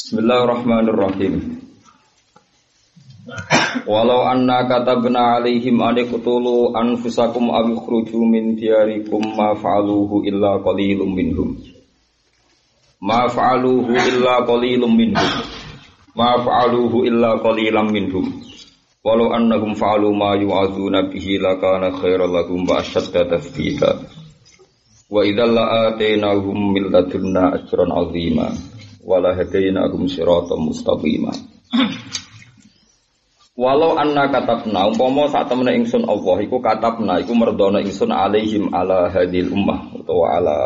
Bismillahirrahmanirrahim. Walau anna katabna alaihim an iqtulu anfusakum aw ikhruju min diyarikum ma fa'aluhu illa qalilum minhum. Ma fa'aluhu illa qalilum minhum. Ma fa'aluhu illa qalilam minhum. Walau annahum fa'alu ma yu'adzuna bihi lakana khairan lahum wa ashadda. Wa idzal la'atainahum min ladunna ajran 'azima wa la hadainahum siratan mustaqima. Walau anna katabna umpama sak temene ingsun Allah iku katabna iku merdono ingsun alaihim ala hadil ummah utawa ala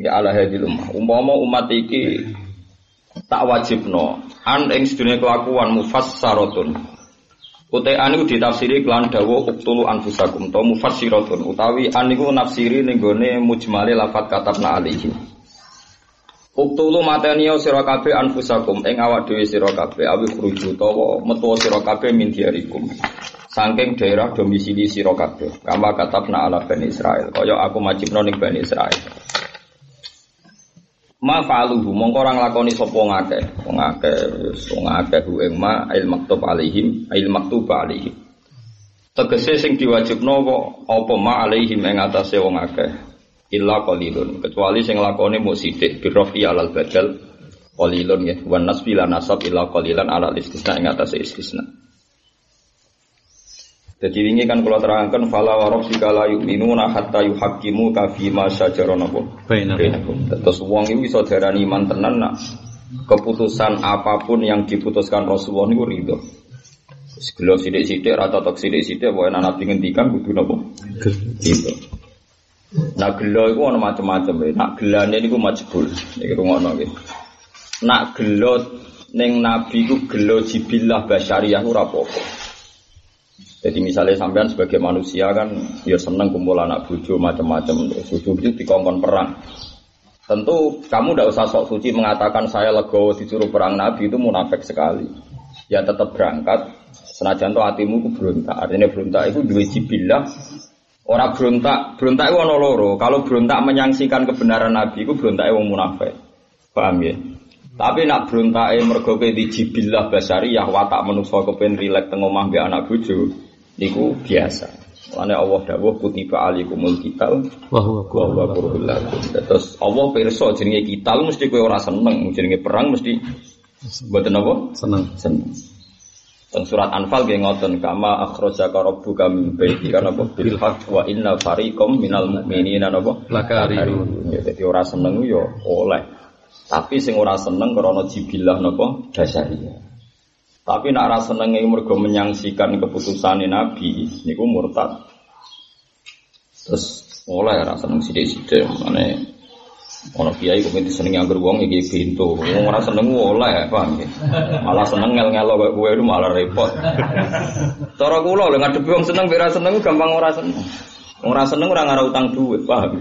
ya ala hadil ummah. Umpama umat iki tak wajibno an ing sedune kelakuan mufassaratun. Utai an iku ditafsiri kelan dawa uktulu anfusakum to mufassiratun utawi an iku nafsiri ning gone mujmale lafat katabna alaihim. Uktulu mateniyo sira kabeh anfusakum ing awak dhewe sira awi khruju utawa metu sira kabeh min diarikum. Saking daerah domisili sira kabeh. Kama katabna ala Bani Israel. Kaya aku majibno ning Bani Israel. Ma fa'aluhu mongko ora nglakoni sapa ngakeh. Wong akeh wong akeh ing ma il maktub alaihim, il maktub alaihim. Tegese sing diwajibno apa ma alaihim ing atase wong akeh illa qalilun kecuali sing lakone muk sithik birrafi alal badal qalilun ya wan nasbi la nasab illa qalilan ala istisna ing atase istisna jadi ini kan kalau terangkan fala wa rabbika la yu'minuna hatta yuhaqqimu ka fi ma syajara napa bainakum. Terus wong iku iso darani iman tenan nak keputusan apa pun yang diputuskan Rasulullah niku ridho. Segelo sithik-sithik rata tok sithik-sithik wae nabi ngendikan kudu napa? Ridho. Nak gelo iku ana macam-macam ya. Nak gelane niku majbul. Iki rungokno nggih. Nak gelo ning nabi ku gelo jibillah basyariah ora apa-apa. Jadi misalnya sampean sebagai manusia kan ya seneng kumpul anak bojo macam-macam. Bojo itu dikongkon perang. Tentu kamu tidak usah sok suci mengatakan saya legowo disuruh perang Nabi itu munafik sekali. Ya tetap berangkat. Senajan to hatimu ku berontak. Artinya berontak itu dua jibillah Orang berontak, berontak itu ono loro. Kalau berontak menyangsikan kebenaran Nabi itu berontak wong munafik. Paham ya? Tapi nak berontak mergo di jibillah basariyah watak manusa kepen rilek teng omah mbek anak bojo niku biasa. Lane Allah dawuh kutiba alikumul kital wa huwa kurhul lakum. Terus Allah pirsa jenenge kital mesti kowe ora seneng, jenenge perang mesti mboten apa? Seneng. Seneng. Teng surat Anfal nggih ngoten kama akhrajaka rabbuka min baitika napa bil haqq wa inna fariqam minal mu'minina napa lakarihun. Ya dadi ora seneng yo oleh. Tapi sing ora seneng krana jibilah napa dasariyah. Tapi nak ora seneng mergo menyangsikan keputusan Nabi niku murtad. Terus oleh ora seneng sithik-sithik mane Ono kiai kok mesti seneng anggur wong iki pintu. Wong ora seneng oleh, paham? Malah seneng ngel-ngelo kok kowe itu malah repot. Cara kula lho ngadepi wong seneng ora seneng gampang ora seneng. Ora seneng ora ngara utang duit, paham?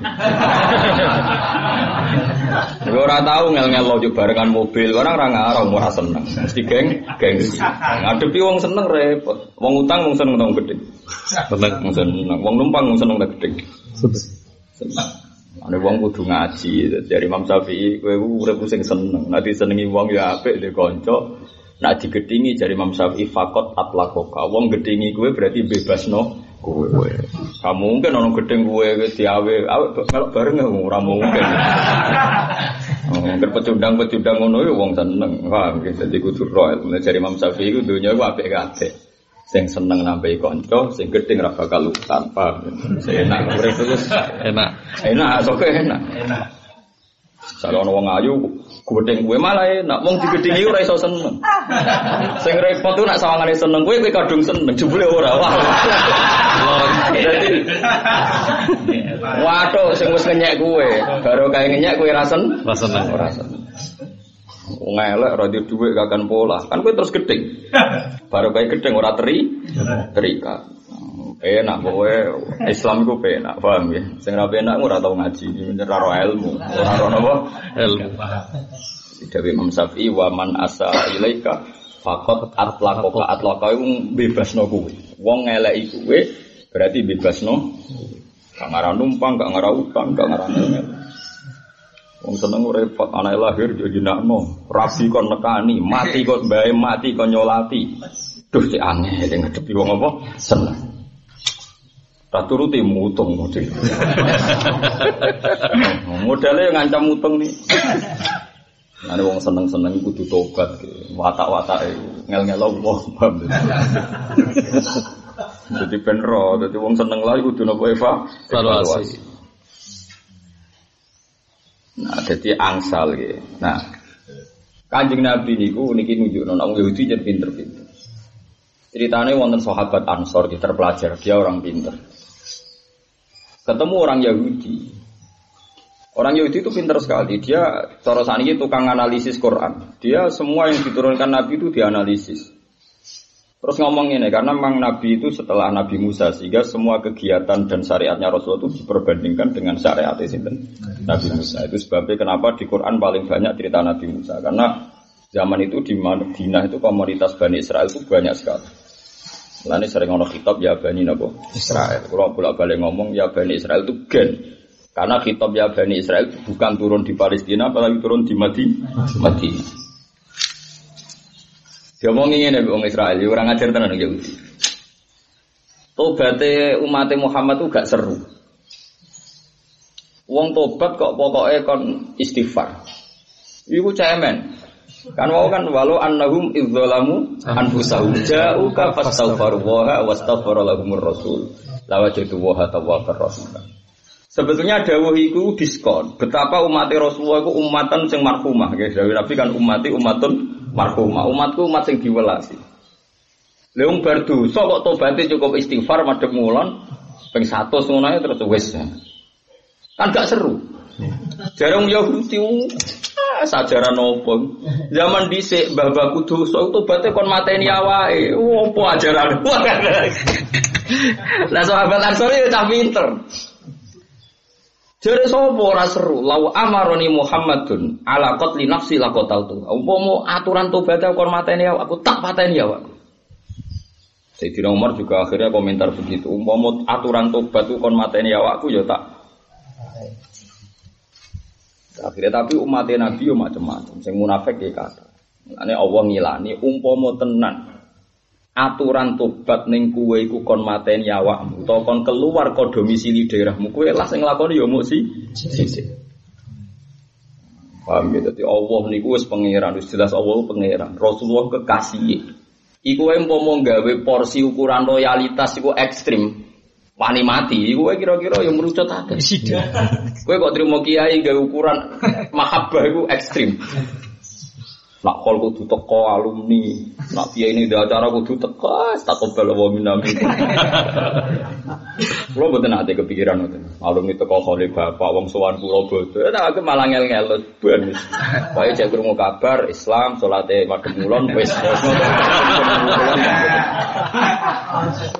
Gue ora tau ngel-ngelo yo barengan mobil, orang ora ngara ora seneng. Mesti geng, gengsi. Ngadepi wong seneng repot. Wong utang wong seneng tau gede. Seneng, wong seneng. Wong numpang wong seneng gede. Seneng. Ada wong kudu ngaji dari Imam Syafi'i, kowe urip sing seneng. Nanti senengi wong ya apik de kanca. Nak digedingi dari Imam Syafi'i fakot atlakoka. Wong gedingi kowe berarti bebas no kowe. Kamu mungkin orang gedeng kowe diawe, awe melok bareng ora mungkin. Mungkin pecundang-pecundang ngono ya wong seneng. Paham gitu. Jadi kudu royal. Dari Imam Syafi'i ku dunya ku apik kabeh sing seneng nambahi konco, sing gedhe ora bakal utang, paham? Sing enak urip terus enak. Enak, sok enak. Enak. Kalau ono wong ayu gedeng gue malah enak, wong digedhingi ora iso seneng. Sing repot tuh nak sawangane seneng kowe kowe kadung seneng, jebule ora. Wah. Dadi Waduh, sing wis ngenyek kowe, baru kae ngenyek kowe ra seneng. Ora seneng. Ngelek radio duit gak akan pola. Kan gue terus gedeng. Baru kayak gedeng ora teri terikat. Enak kowe Islam iku penak, paham ya? Sing ra penak ora tau ngaji, ora ro ilmu, ora ro napa? Ilmu. Dewi Imam Syafi'i wa man asa ilaika faqat atlaqa atlaqa iku bebasno kowe. Wong ngeleki kowe berarti bebasno. Gak ngarah numpang, gak ngarah utang, gak ngarah ngel. Wong seneng repot, anak lahir yo jinakno, rabi kon nekani, mati kon bae mati kon nyolati. Duh cek aneh yang ngadepi wong apa? Seneng. Tak turuti mutung model. Modelnya ngancam mutung nih. Nanti wong seneng-seneng kudu tobat, watak-watak ngel-ngel Allah, paham. Jadi benro, jadi wong seneng lagi kudu nopo eva, evaluasi. Nah, jadi angsal gitu. Nah, kanjeng Nabi niku niki nunjuk nona Yahudi jadi pinter-pinter. Ceritanya wonten sahabat Ansor, dia terpelajar, dia orang pinter. Ketemu orang Yahudi, Orang Yahudi itu pintar sekali. Dia cara itu tukang analisis Quran. Dia semua yang diturunkan Nabi itu dianalisis. Terus ngomong ini karena memang Nabi itu setelah Nabi Musa sehingga semua kegiatan dan syariatnya Rasul itu diperbandingkan dengan syariat itu Nabi Musa. Itu sebabnya kenapa di Quran paling banyak cerita Nabi Musa karena zaman itu di Madinah itu komunitas Bani Israel itu banyak sekali. Lalu sering ngono kitab ya Bani Nabo Israel. Kalau bolak balik ngomong ya Bani Israel itu gen karena kitab ya Bani Israel bukan turun di Palestina, apalagi turun di Madinah. Madinah. Dia mau ingin ya orang Israel, orang ajar tenan Yahudi. Tobatnya umat Muhammad itu gak seru. Wong tobat kok pokoknya kon istighfar. Iku cemen. Kan mau kan walau annahum idzalamu anfusahum ja'uka fastaghfiru wa wastaghfara lahumur rasul. Lawajadu wa tawwabur rahim. Sebetulnya dawuh itu diskon. Betapa umat Rasulullah itu umatan sing marhumah. Guys, Dawuh Nabi kan umati umatun marhumah. Umatku umat sing diwelasi. Leung berdu, so kok tobatnya cukup istighfar madhep ngulon ping 100 ngono terus wis. Kan gak seru. Jarang Yahudi ah, sajaran nopo. Zaman dhisik mbah-mbah dosa tobatnya kon mateni awake. Opo ajaran. Lah sahabat Ansor ya cah pinter. Jare sapa ora seru, lau amaroni Muhammadun ala qatli nafsi laqataltu. Umpama aturan tobat aku mateni aku tak pateni awakku. Sayyidina Umar juga akhirnya komentar begitu. Umpama aturan tobat kon mateni awakku ya tak. Akhirnya tapi umat Nabi yo macam-macam. Sing munafik ya kata. Ane Allah ngilani umpama tenan aturan tobat ning kuwe iku kon mateni awakmu utawa kon keluar ke domisili daerahmu kuwe lah sing nglakoni ya muk si. Paham ya dadi Allah niku wis pangeran, wis jelas Allah pangeran. Rasulullah kekasih. Iku wae umpama gawe porsi ukuran loyalitas iku ekstrim. Wani mati, iku kira-kira yang merucut akeh. Kowe kok trimo kiai gawe ukuran mahabbah iku ekstrim. Nak kol kudu teko alumni, nak piye ini di acara kudu teko, tak kebal wa minami. Kulo mboten ate kepikiran ngoten. Alumni teko kholi bapak wong sowan kula bodho. Tak aku malah ngel-ngel ben. Pokoke cek krungu kabar Islam salate madhep mulon wis.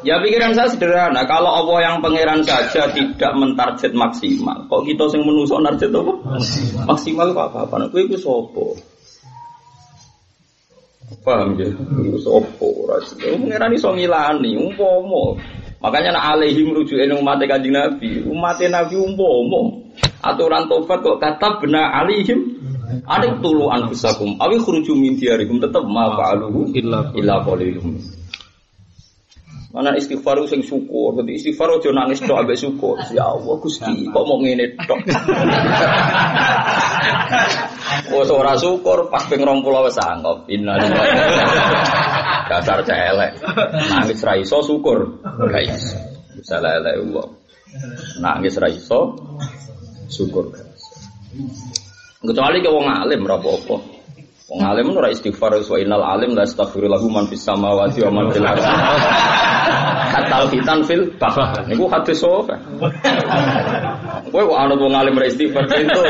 Ya pikiran saya sederhana, kalau Allah yang pangeran saja tidak mentarget maksimal, kok kita sing menusuk target apa? Maksimal kok apa-apa? Kuwi iku sapa? Paham ya? Sopo rasul. Pengiran iso ngilani umpomo. Makanya nak alaihi merujuk ini umat kanjeng Nabi. Umat Nabi umpomo. Aturan tobat kok kata benar alihim. Ada tulu anfusakum. Awi khuruju min diarikum tetap ma fa'aluhu illa illa qalilum. Mana istighfar sing syukur, jadi istighfar aja nangis tok ambek syukur. Ya Allah Gusti, kok mau ngene tok. Wes ora syukur pas ping 20 wis. Innalillahi. Dasar celek. Nangis ra iso syukur. Ga iso. Lele Allah. Nangis ra iso syukur. Kecuali ke wong alim apa-apa. Wong alim ora istighfar wa innal alim la astaghfiru lahu man fis samawati wa man fil ardi. Katal hitan fil bah. Niku hadis sofa. Kowe kok wong alim ra istighfar itu.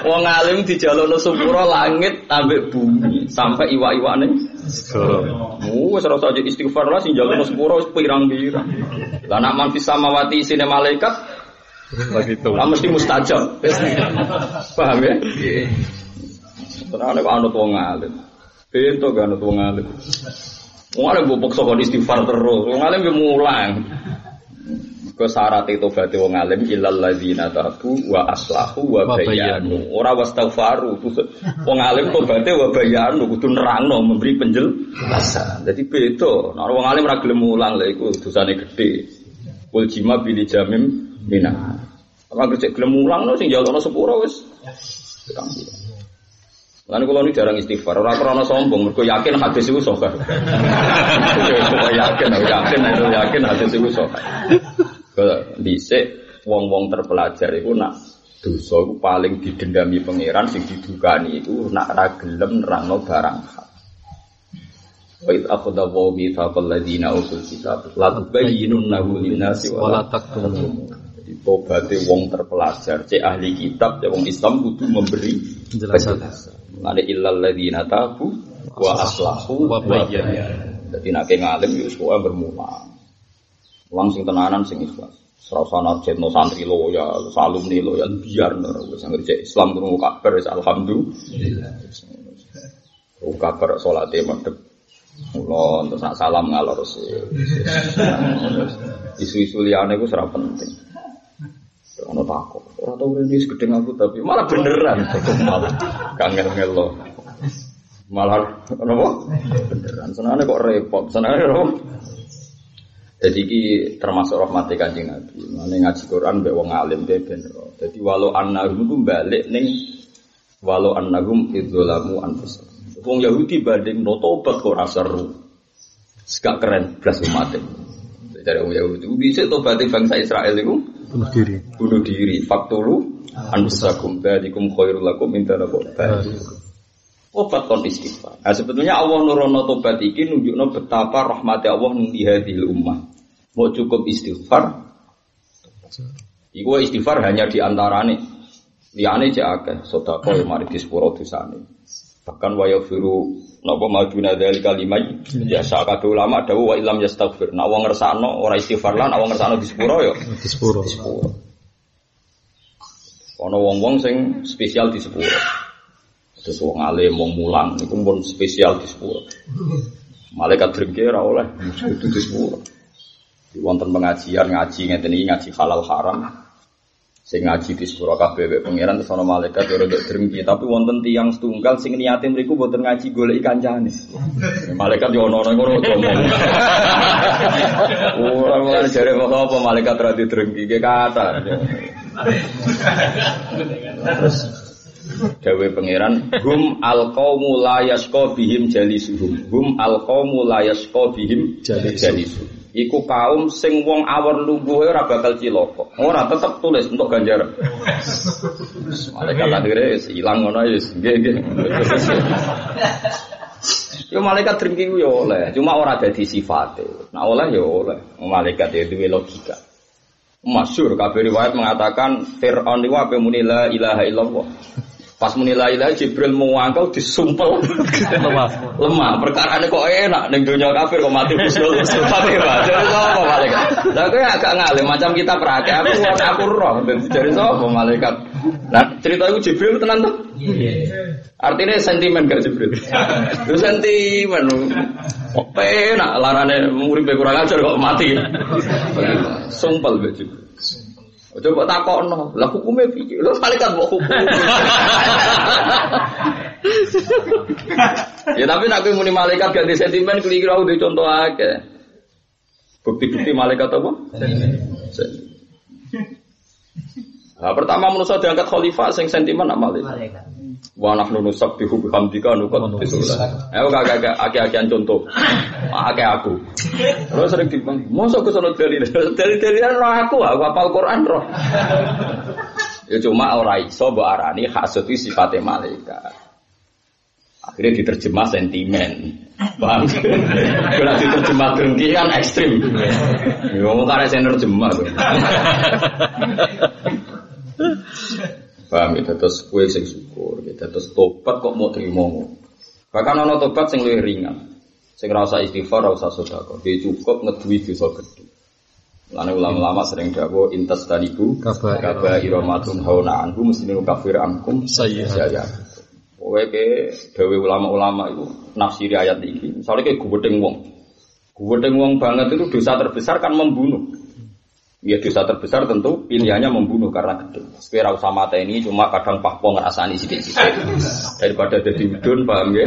Wong alim dijalukno sepuro langit ambek bumi sampai iwak-iwakne segara. Wes ora usah istighfar lah sing jalukno sepuro pirang-pirang. Lah nak man fis samawati sine malaikat begitu. Lah mesti mustajab. Paham ya? Terane kok anut wong alim. Bento gak anut wong alim. Wong alim mbok paksa kon istighfar terus. Wong alim yo mulang. Ke syarat tobat wong alim illal ladzina tabu wa aslahu wa bayanu. Ora wastaghfaru. Wong alim tobaté wa bayanu kudu nerangno memberi penjelasan. Jadi beda. Nek wong alim ora gelem mulang lha iku dosane gedhe. Wal jima bil jamim mina. Apa kerja gelem mulang no sing jalukno sepuro wis. Lan kula ini jarang istighfar, ora krana sombong, mergo yakin hadis iku sahih. yakin, yakin, yakin hadis iku sahih dhisik wong-wong terpelajar itu nak dosa itu paling didendami pangeran sing didukani itu nak ra gelem nerangno barang hak. Wa id akhadha wa mitsaqal ladzina utul kitab la tubayyinunnahu lin-nasi wa la taktumun. Tobaté wong terpelajar, cek ahli kitab, cek wong Islam kudu memberi penjelasan. Ada illal ladzina tabu wa aslahu wa bayyana. Jadi nak ngalim yo semua bermula langsung tenanan sing ikhlas. Serasana jenno santri lo ya, alumni lo ya biar wis ngerti Islam kudu kabar wis alhamdulillah. Oh kabar salate madhep. Mula terus nak salam ngalor sih. Isu-isu liyane iku ora penting. Ono takut. Ora tau rene gedeng aku tapi malah beneran malah kangen ngelo. Malah apa? Beneran. Senane kok repot. Senane apa? Jadi ini termasuk rahmati kanjeng Nabi. Mana ngaji Quran mbek wong alim deh bener. Jadi walau annahum itu balik neng walau annahum idzolamu anfus. Wong Yahudi banding no tobat kok rasa seru. Sekak keren belas umat Dari wong Yahudi bisa tobat bangsa Israel itu bunuh diri. Bunuh diri. Faktulu anfusakum badikum khairul lakum minta nabo. Obat kon istighfar. Nah, sebetulnya Allah nurono tobat iki nunjukno betapa rahmati Allah ning hadil ummah. Mau cukup istighfar. Iku istighfar hanya di antarane. Liyane cek akeh sedekah mari di sepuro dosane. Bahkan wa yafiru napa majuna dari kalimat ya sakat ulama dawu wa ilam yastaghfir. Nak wong ngersakno ora istighfar lan wong ngersakno di sepuro ya di sepuro. Di sepuro. Ana wong-wong sing spesial di sepuro. Terus wong alim wong mulang itu pun spesial di sepuro. Malaikat drengki ora oleh itu di sepuro. Di wonten pengajian ngaji ngeten iki ngaji halal haram. Sing ngaji di sepuro kabeh wek pangeran terus ana malaikat ora ndek drengki tapi wonten tiyang setunggal sing niate mriku mboten ngaji golek kancane. Malaikat yo ono ngono ngomong. Ora ora jare kok apa malaikat ora drengki ge kata. Terus Dawe pangeran hum al qaumu la yasqa bihim jalisuhum. Hum al qaumu la yasqa bihim jalisuhum. Iku kaum sing wong awor lungguhe ora bakal cilaka. Ora tetep tulis untuk ganjaran. Malaikat akhirnya ilang ngono ya nggih nggih. Yo malaikat drinking yo oleh, cuma ora dadi sifate. Nah oleh yo oleh. Malaikat ya duwe logika. Masyur kabeh riwayat mengatakan Fir'aun itu apa muni la ilaha illallah. Pas menilai lagi Jibril mewangkau disumpel lemah. lemah. Perkara ini kok enak neng dunia kafir kok mati kusnul Tapi Jadi apa malaikat? Lah kowe agak ngalim macam kita praktek aku aku roh dari sapa malaikat. Nah, cerita itu Jibril tenan tuh. Artinya sentimen gak Jibril? Itu sentimen. Kok enak larane murid kurang ajar kok mati. Sumpel Jibril. Coba takokno, lah hukumnya piye? Lho malaikat mbok hukum. ya tapi nak kowe muni malaikat gak di sentimen kira-kira udah contoh aja. Bukti-bukti malaikat apa? Nah, pertama menurut saya diangkat khalifah sing sentimen nak malaikat. Wa nahnu nusabbihu bihamdika nuqaddisullah. Ayo kagak akeh-akehan contoh. Akeh aku. Terus sering dibang, mosok ke sono dalil. Dalil-dalilan roh aku, aku hafal Quran roh. Ya cuma ora iso mbok arani hasud iki sifate malaikat. Akhirnya diterjemah sentimen. Paham? Kalau diterjemah dengki kan ekstrim. Ya mau karena saya nerjemah. Paham ya, terus kue sing syukur, gitu. terus tobat kok mau terima Bahkan ono tobat sing lebih ringan, sing rasa istighfar, rasa sodako, dia cukup ngedui dosa gede. Lalu ulama-ulama sering dawo intas tadiku kaba iromatun hauna anhu mesti kafir angkum saya Kowe ke dawe ulama-ulama itu nafsiri ayat ini. Misalnya kayak gudeng wong, gudeng wong banget itu dosa terbesar kan membunuh. Ya dosa terbesar tentu pilihannya membunuh karena gede. Sepira usah mata ini cuma kadang pakpo ngerasani sidik-sidik. Daripada jadi udun paham ya.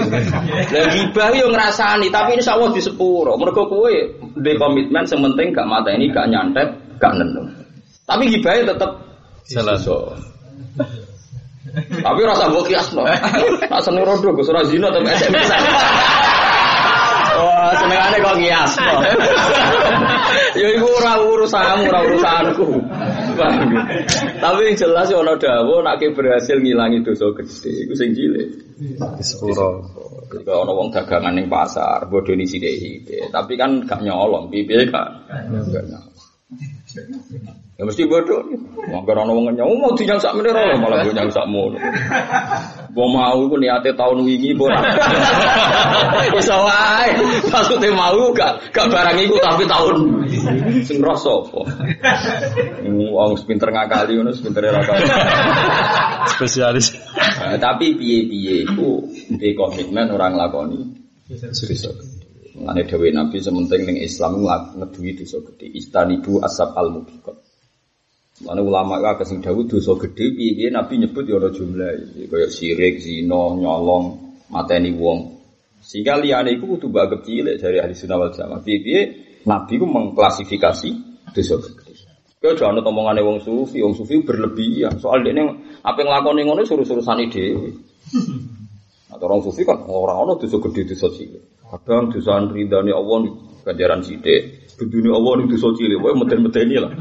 Dan gibah yo ngerasani tapi insya Allah di sepuro. Mereka kue di komitmen sementing gak mata ini gak nyantet gak nenung. Tapi gibahnya tetap selesai. Tapi rasa gue kiasno. Rasa rodo gue surah zina tapi SMS. Wah, senengane kok ngias. ya iku ora urusanmu, ora urusanku. Tapi yang jelas ya ana dawuh nek berhasil ngilangi dosa gede iku sing cilik. Sepuro. Ketika ana wong dagangan ning pasar, bodoni sithik-sithik. Tapi kan gak nyolong, piye kan? Gak nyolong. Ya mesti bodoh. Manggar ana wong nyong mau dinyang sak meneh ora malah gue nyang sak mono. Gua mau iku niate tahun wingi apa ora. Iso wae. Maksude mau gak gak barang iku tapi tahun sing rasa apa. Wong pinter ngakali ngono pinter ora Spesialis. Nah, tapi piye-piye iku ndek komitmen orang lakoni. Mengenai Dewi Nabi sementing ning Islam ngeduwi dosa gede. Istanibu asap al mubiqat. Mana ulama itu agak sing Dawud dosa gede, piye Nabi nyebut ya ada jumlah, kayak sirik, zino, nyolong, mateni wong. Sehingga liane itu kudu bagep cilik dari ahli sunnah wal jamaah. Piye Nabi itu mengklasifikasi dosa gede. Kau jangan omongannya wong sufi, wong sufi berlebihan. Soal ini apa yang lakoni ngono suruh-suruh sani Atau orang sufi kan orang-orang dosa gede dosa cilik. Kadang dosa ridhani Allah ganjaran sidik. Dunia Allah nih dosa cilik, wae meten-meteni lah.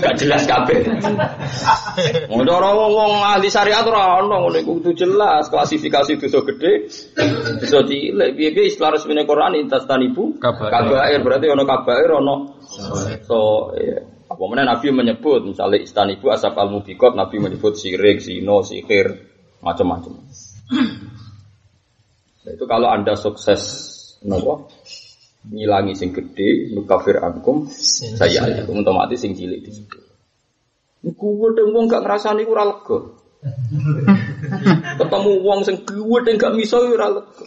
Gak jelas kabeh. Ngono ora wong ahli syariat ora ono ngono iku kudu jelas klasifikasi dosa gede, dosa cilik. Piye-piye istilah resmine Quran intas tanibu kabair berarti ono kabair ono so iya. Apa mana Nabi menyebut misalnya istanibu asap al mubikot Nabi menyebut sirik, sino, sihir, macam-macam. Nah, itu kalau anda sukses nopo ngilangi sing gede nukafir ankum saya alaikum otomatis sing cilik di situ. Niku wong gak ngrasani ora lega. Ketemu wong sing kuwet gak miso ora lega.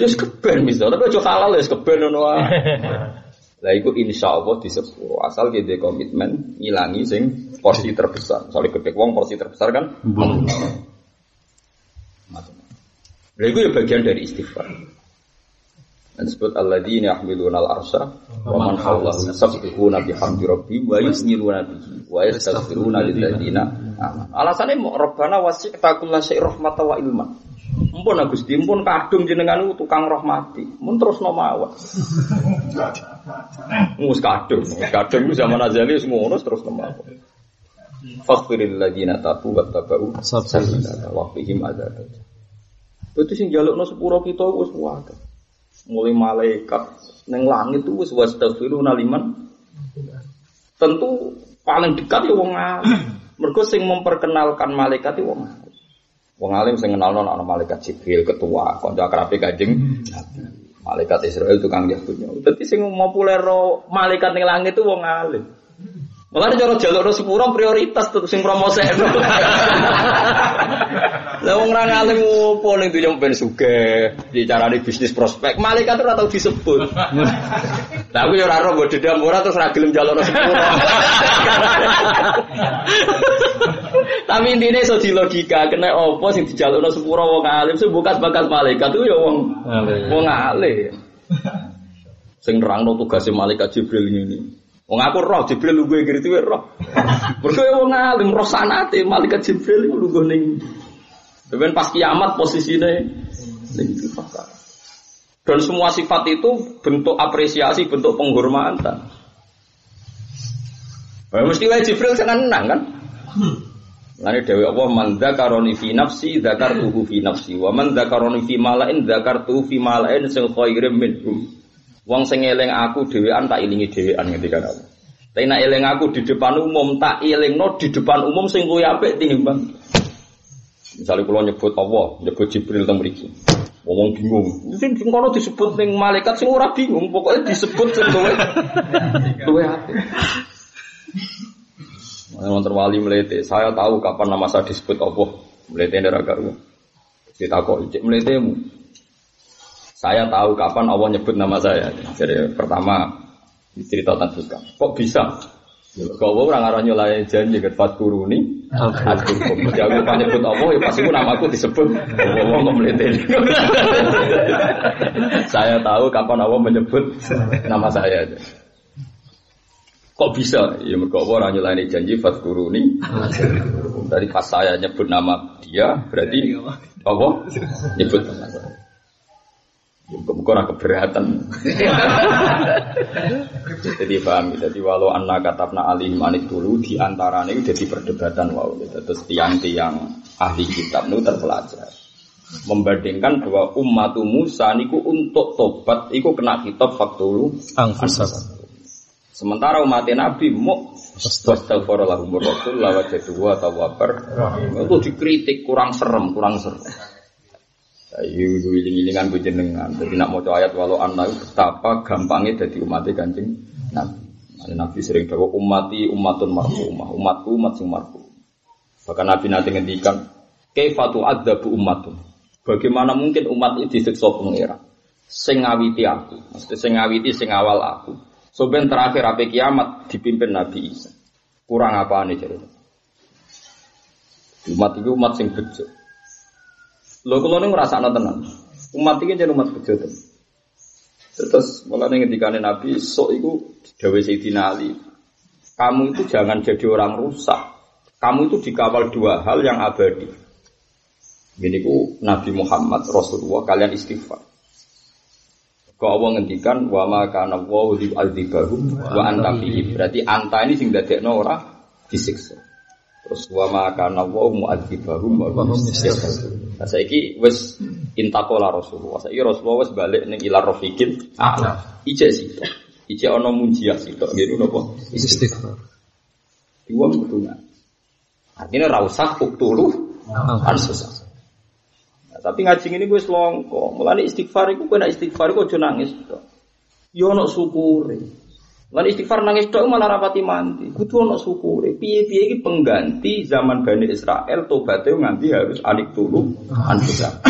Ya keben miso, tapi aja halal ya keben ngono wae. Lah iku insya Allah di sepuluh asal kita komitmen ngilangi sing porsi terbesar. Soalnya gede wong porsi terbesar kan. Nah, itu ya bagian dari istighfar. Disebut alladzina yahmiluna al-arsha wa man hawlahu yusabbihuna bihamdi rabbihim wa yusniluna bihi wa yastaghfiruna lil ladzina Alasannya mau rabbana wasi'ta kullasyai rahmata wa ilma. Mumpun Gusti, mumpun kadung jenengan tukang rahmati. Mun terus no mawon. Mus kadung, kadung zaman azali semua terus no mawon. Faghfiril ladzina tabu wa tabau sabila wa fihim adzab. Itu sing jalukno sepuro kita wis wae. Mulai malaikat neng langit itu wis wastaghfiruna liman. Tentu paling dekat ya wong alim. Mergo sing memperkenalkan malaikat itu wong alim. Wong alim sing kenalno ana malaikat Jibril ketua, kanca akrabe Kanjeng Malaikat Israel tukang Yahudnya. Dadi sing populer malaikat ning langit itu wong alim. Malah cara jalur sepuro prioritas tuh sing promosi. Lah wong ra ngalim opo ning dunya ben sugih, dicarani bisnis prospek, malaikat ora tau disebut. Lah aku ya ora ora mbok dedam ora terus ra gelem jalur sepuro. Tapi intinya iso di logika, kena opo sing dijalukno sepuro wong alim, sing bakat malaikat itu ya wong wong alim. Sing nerangno tugasnya malaikat Jibril ini. Wong aku roh Jibril lu gue gitu roh. Mergo wong alim roh sanate malaikat Jibril iku lu ning. Ben pas kiamat posisinya ning Dan semua sifat itu bentuk apresiasi, bentuk penghormatan. Nah, mesti wae Jibril seneng kan? Lani dewi Allah man dzakaroni fi nafsi tuhu fi nafsi wa man dzakaroni fi malain tuhu fi malain sing khairim minhum. Wong sing eling aku dhewean tak ilingi dhewean ketika aku. Tapi nak eling aku di depan umum tak no di depan umum sing luwih apik tinimbang. Misalnya kalau nyebut Allah, nyebut Jibril teng mriki. Ngomong bingung. Mungkin sing kono disebut ning malaikat sing ora bingung, pokoknya disebut sing luwih luwih apik. Mana terwali melete, saya tahu kapan nama saya disebut Allah. Melete ndara karo. Ditakok, cek meletemu. Saya tahu kapan Allah nyebut nama saya. Jadi pertama cerita tentang Kok bisa? Kau orang arah nyulai janji ke fat kuruni, aku Jadi aku nyebut Allah, ya pasti nama aku disebut. Allah nggak melihat Saya tahu kapan Allah menyebut nama saya. Kok bisa? Ya mereka orang nyulai janji fat kuruni. Dari pas saya nyebut nama dia, berarti Allah nyebut nama saya. Bukan keberatan. jadi paham, jadi walau anak katabna alih manik dulu di antara ini jadi perdebatan wow. Terus tiang-tiang ahli kitab itu terpelajar. Membandingkan bahwa umat Musa niku untuk tobat, iku kena kitab faktulu Sementara umat Nabi mau Astagfirullahaladzim Rasul lawat atau wabar itu dikritik kurang serem, kurang serem. Ayo wiling-wilingan jenengan. Jadi nak mau ayat walau anak betapa gampangnya jadi umatnya kancing Nabi. Nabi sering dawa umati umatun marfumah, umatku umat sing marfu. Bahkan Nabi nanti ngendikan, kaifatu bu umatun. Bagaimana mungkin umat ini disiksa pengira? Sing ngawiti aku, mesti sing ngawiti sing awal aku. Soben terakhir apa kiamat dipimpin Nabi Isa. Kurang apa nih cerita? Umat itu umat sing bejo. Lo kalau nih ngerasa tenan. Umat ini jadi umat bejo Terus malah nih ketika Nabi so itu Dewi Sayyidina Ali. Kamu itu jangan jadi orang rusak. Kamu itu dikawal dua hal yang abadi. Ini ku Nabi Muhammad Rasulullah kalian istighfar. Kau Allah ngendikan wa ma kana wa li adzibahum wa anta Berarti anta ini sing dadekno ora disiksa. Terus wa ma kana wa mu'adzibahum wa hum Nah saiki wis intakola Rasulullah. Saiki Rasulullah wis balik ning ilar rafiqin a'la. Ije sito. Ije ana munjiah sito. Ngene napa? Istighfar. Dua betulnya. Artinya ra usah uktulu kan susah. Nah, tapi ngaji ini gue selongko. Mulane istighfar kowe nek istighfar aja nangis. Yo ono syukure. Lan istighfar nangis tok malah rapati mandi. Kudu ana syukure. Piye-piye iki pengganti zaman Bani Israel tobaté nganti harus alik tulu anfusa.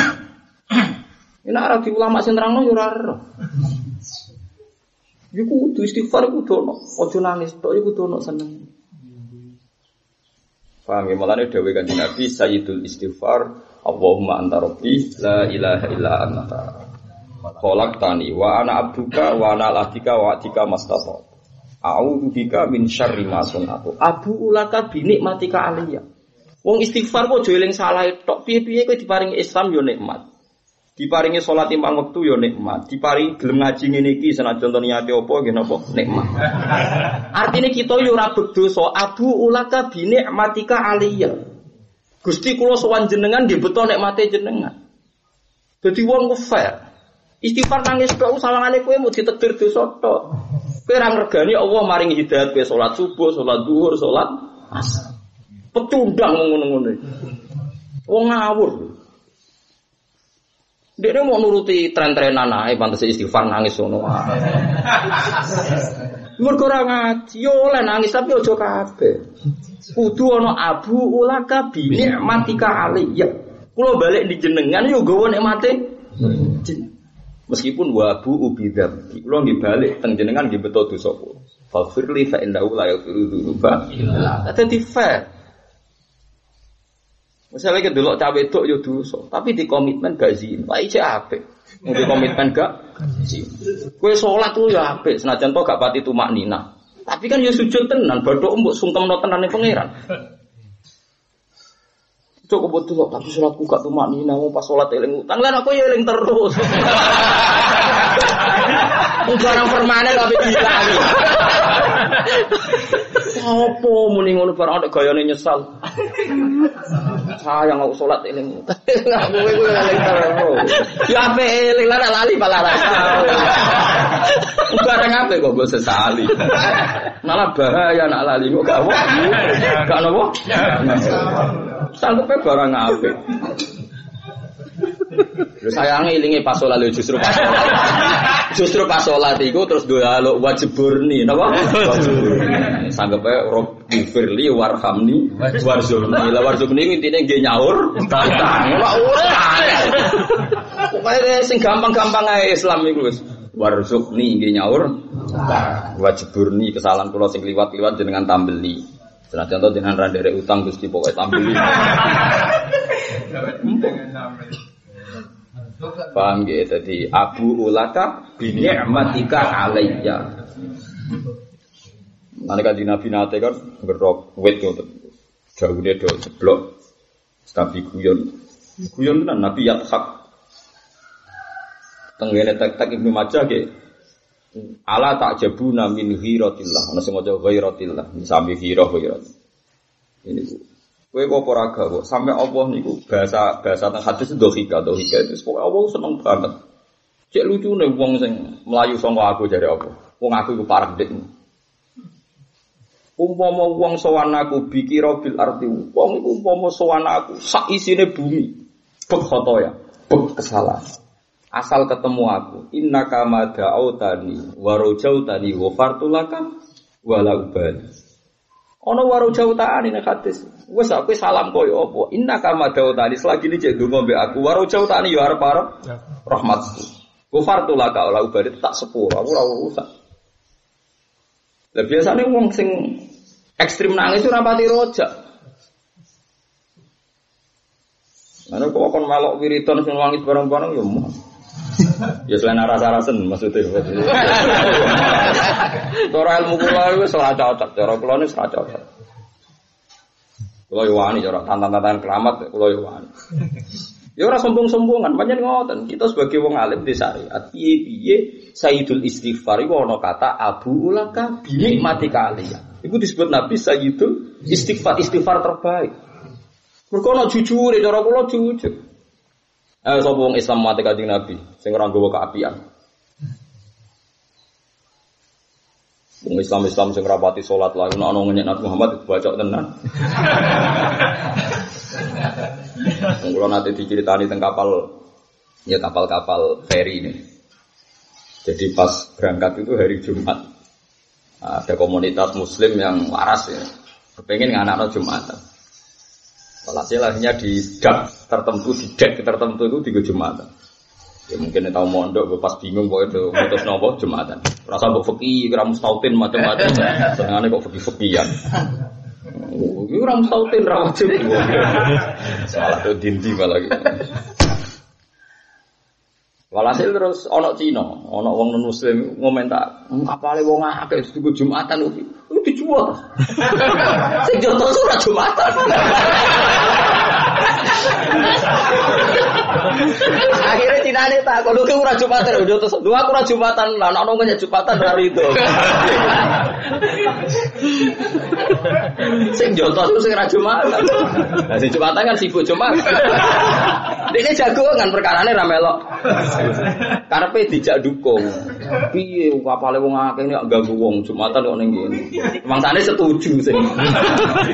Ini arah di ulama sing nerangno yo ora ero. Iku kudu istighfar kudu ono. Aja nangis tok iku kudu ono seneng. Paham ya malane dawuh Kanjeng Nabi Sayyidul Istighfar Allahumma anta rabbi la ilaha illa anta. Kolak tani wa ana abduka wa ana latika wa atika mastata. A'udzu bika min syarri ma sunatu. Abu ulaka bi nikmatika aliyah. Wong istighfar kok aja eling salah tok. Piye-piye kowe diparingi Islam yo nikmat. Diparingi salat lima wektu yo nikmat. Diparingi gelem ngaji ngene iki senajan to niate apa nggih napa nikmat. Artinya kita yo ora berdosa. Abu ulaka bi nikmatika aliyah. Gusti kula sowan jenengan nggih beto nikmate jenengan. Dadi wong ku fair. Istighfar nangis tok sawangane kowe mau ditetir dosa tok. Kowe ora ngregani Allah maring hidayat kowe salat subuh, salat duhur, salat asar. Pecundang ngono-ngono. Wong ngawur. Dia mau nuruti tren-trenan ae pantes istighfar nangis ngono. Mergo ora ngaji, yo oleh nangis tapi aja kabeh. Kudu ana abu ulaka bi nikmatika aliyya. Kulo balik di jenengan yo gawa nikmate. Meskipun wabu ubi kula nggih balik teng jenengan nggih beto dosa kula. Faghfirli fa innahu la yaghfiru dzunuba illa Dadi fair. Misalnya kita dulu cawe itu yo dosa, tapi di komitmen gak zina. Wah iki apik. Mau di komitmen gak zina. Kue sholat lu ya apik, senajan to gak pati tumak nina. Tapi kan yo sujud tenan, badok mbok sungkem no pangeran. Cukup betul tapi sholatku gak tuh nih namu pas sholat eling utang lan aku ya eling terus. Barang permanen tapi bilang. Apa muni ngono barang ada gayane nyesal. Sayang aku sholat eling kowe eling terus. Ya ape eling lan lali malah rasa. Barang apa kok gue sesali. Malah bahaya nak lali kok gak apa. Gak nopo. Sanggupnya barang apa? Lu sayangnya ilingi pas sholat justru pas sholat. Justru pas sholat itu terus doa lo wajib burni, napa? Sanggep ae rob firli warhamni warzurni. Lah warzurni intine nggih nyaur. Ora Pokoknya sing gampang-gampang ae Islam iku wis. Warzukni nggih nyaur. Wajib burni kesalahan kula sing liwat-liwat jenengan tambeli. Senajan to jenengan ra utang Gusti pokoke tambeli. Paham gitu, jadi Abu Ulaka bini'matika alayya. Nanti kan Nabi Nate kan berok wet gitu, jauh dia do seblok, tapi guyon, guyon kan Nabi Yathak. Tenggene tek tek ibnu Majah ke, ala tak jabuna min hiratillah, ana sing maca ghairatillah, sami hirah ghairat. Ini. Kue kok ora kok sampai Allah niku bahasa bahasa teng hadis dohika dohika itu pokoknya Allah seneng banget. Cek lucu nih wong sing melayu sangka aku jadi apa? Wong aku iku parah dik. Umpama wong sowan aku bikira bil arti wong iku umpama sowan aku sak isine bumi. Bek ya, bek kesalahan. Asal ketemu aku, inna kama da'autani wa rajautani wa fartulakam wala ubali. Ono waru jauh taan ini hadis. Wes aku salam koyo apa? Inna kama jauh tadi selagi ini cek dungo be aku. Waru jauh taan yo arep arep rahmatku. Gufar tuh lah kau lau tak sepuluh. Aku lau rusak. Lah biasanya wong sing ekstrim nangis itu rapati rojak. Mana kok kon melok wiridan sing wangi bareng-bareng ya mau. Ya selain rasa rasen maksudnya. Cara ilmu kula wis ora cocok, cara kula wis ora cocok. Kula yo wani cara tantan-tantan keramat kula yo wani. Ya ora sombong-sombongan, pancen ngoten. Kita sebagai wong alim di syariat, piye-piye Sayyidul Istighfar iku ana kata Abu Ulaka mati kalian. Iku disebut Nabi Sayyidul Istighfar, istighfar terbaik. Mergo ana jujur, cara kula jujur. Eh sapa wong Islam mati kanjeng Nabi sing ora nggawa keapian. Wong Islam Islam sing rapati salat lah ono ono Nabi Muhammad baca tenan. Kalau nanti diceritani tentang kapal ya kapal-kapal ferry ini. Jadi pas berangkat itu hari Jumat ada komunitas Muslim yang waras ya, kepengen anak-anak Jumatan. Walhasil akhirnya di dak tertentu, di dek tertentu itu di Jumatan. Ya mungkin tahu mondok, pas bingung kok itu mutus nopo Jumatan. Rasa kok fakih, kira mustautin macam-macam. Senengane kok fakih-fakihan. Ini orang mustautin ra wajib. Salah tuh dinti malah gitu. Walhasil terus ono Cina, ono wong non muslim ngomentar, apa le wong akeh itu Jumatan itu dijual. Sing joto surat Jumatan. Akhirnya Cina ini tak, kalau ke ora jumatan, udah terus dua aku jumatan, lah, nak nongnya jumatan dari itu. Sing jotos itu sing ra jumatan. Nah sing jumatan kan sibuk jumatan. Ini jagongan perkara ini ramelok. Karena dijak dukung. Piye kapale wong akeh ini ganggu wong jumatan kok ning kene. Mangsane setuju sing.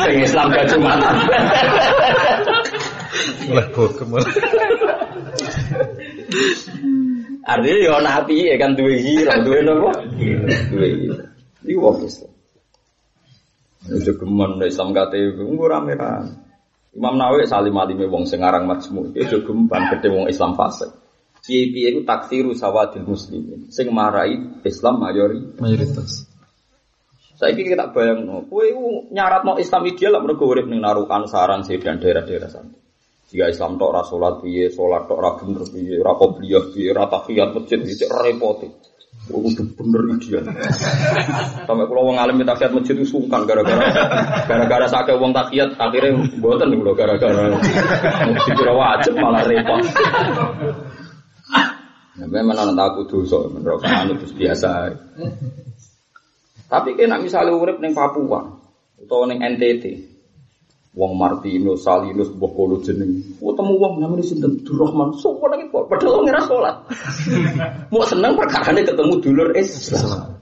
Sing Islam gak jumatan. Mulai bokem. Artinya ya nabi ya kan duwe hira, duwe nopo? Duwe hira. Iki wong Islam. Itu gemen Islam kate rame-rame. Imam Nawawi salim alime wong sing aran majmu, itu gemban gede wong Islam fasik. Piye-piye iku taksiru sawadil muslimin. Sing marai Islam mayori mayoritas. Saiki kita bayang, kowe nyarat no Islam ideal lah mergo urip ning narukan saran dan daerah-daerah sana. Jika Islam tok ora salat piye, salat tok ora bener piye, ora qobliyah piye, ora tahiyat masjid iki repot. Kudu bener ideal. Sampai kalau wong alim tahiyat masjid itu sungkan gara-gara gara-gara sakit wong tahiyat akhirnya mboten lho gara-gara dikira wajib malah repot. Nah, memang anak aku dosa, anu itu biasa. Tapi kena misalnya urip neng Papua atau neng NTT, Wong Martino, Salinus, buah kolo jeneng. Oh temu wong namanya sinten Durrahman. Sopo lagi kok padahal wong ngira salat. Mau seneng perkara ketemu dulur Islam.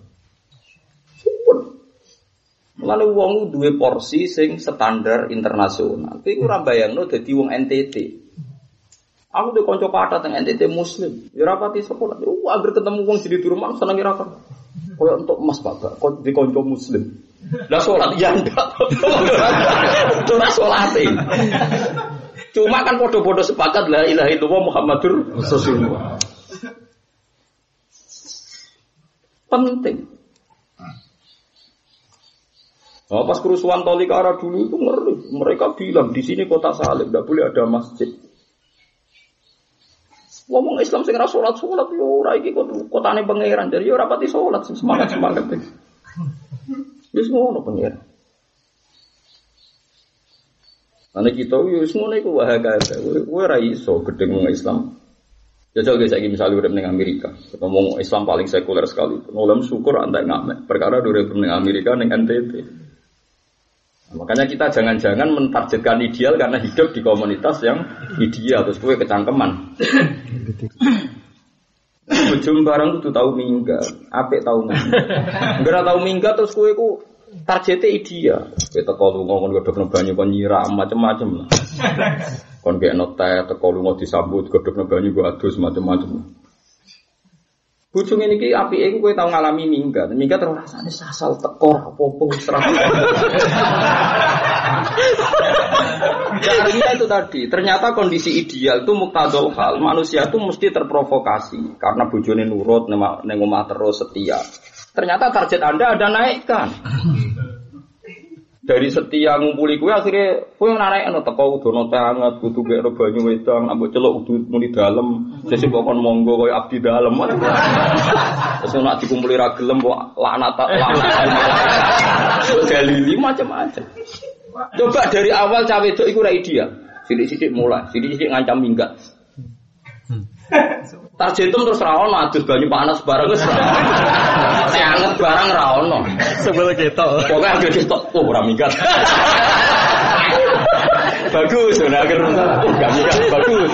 Lalu wong duwe porsi sing standar internasional. Tapi ora bayangno dadi wong NTT. Aku tuh konco patah tengah NTT muslim. Ya rapati sekolah. Uh, agar ketemu wong jadi di rumah seneng kira kan. Koyo untuk emas bapak, di konco muslim. Lah sholat ya ndak. Ora sholat Cuma kan podo-podo sepakat la ilaha illallah Muhammadur Rasulullah. Penting. Nah, pas kerusuhan Tolikara dulu itu ngeri. Mereka bilang di sini kota Salib tidak boleh ada masjid. Ngomong Islam sing ora salat salat yo ora iki kotane pangeran. Jadi yo ora pati salat semangat semangat. Wis ngono pangeran. Ane kita wis ngono iku wae kae. Kowe ora iso gedeng wong Islam. Jajal guys, lagi misalnya udah meneng Amerika, ngomong Islam paling sekuler sekali. Ngolam syukur anda ngamek. Perkara meneng Amerika neng NTT. Makanya kita jangan-jangan mentargetkan ideal karena hidup di komunitas yang ideal terus kue kecangkeman. Ujung barang itu tahu minggat, apik tahu minggat. Enggak tahu minggat terus kue ku targetnya ideal. Kita kalau ngomong gue udah banyak kon nyiram macam-macam. Kon kayak notet, kalau mau disambut gue udah banyak gue adus macam-macam. Bujung ini ki api aku gue tau ngalami minggat, minggat terus rasanya sasal tekor apa-apa Caranya itu tadi, ternyata kondisi ideal itu muktadol hal, manusia itu mesti terprovokasi karena bujuni nurut, nengomah terus setia. Ternyata target anda ada naikkan dari setia ngumpuli kue akhirnya kue narik anu teko udono teh hangat kudu gak banyu wedang ambek celok udah muni dalam sesi pokon monggo kue abdi dalam terus nak dikumpuli ra gelem kok laknat laknat. Dalili macam-macam coba dari awal cawe itu ra ideal. Sidik-sidik mulai sidik-sidik ngancam minggat Tarjetum terus rawon adus banyu panas bareng wis. Anget barang ra ono. Sebelum ketok. Pokoke agak ketok oh ora minggat. bagus, udah akhir oh gak minggat bagus.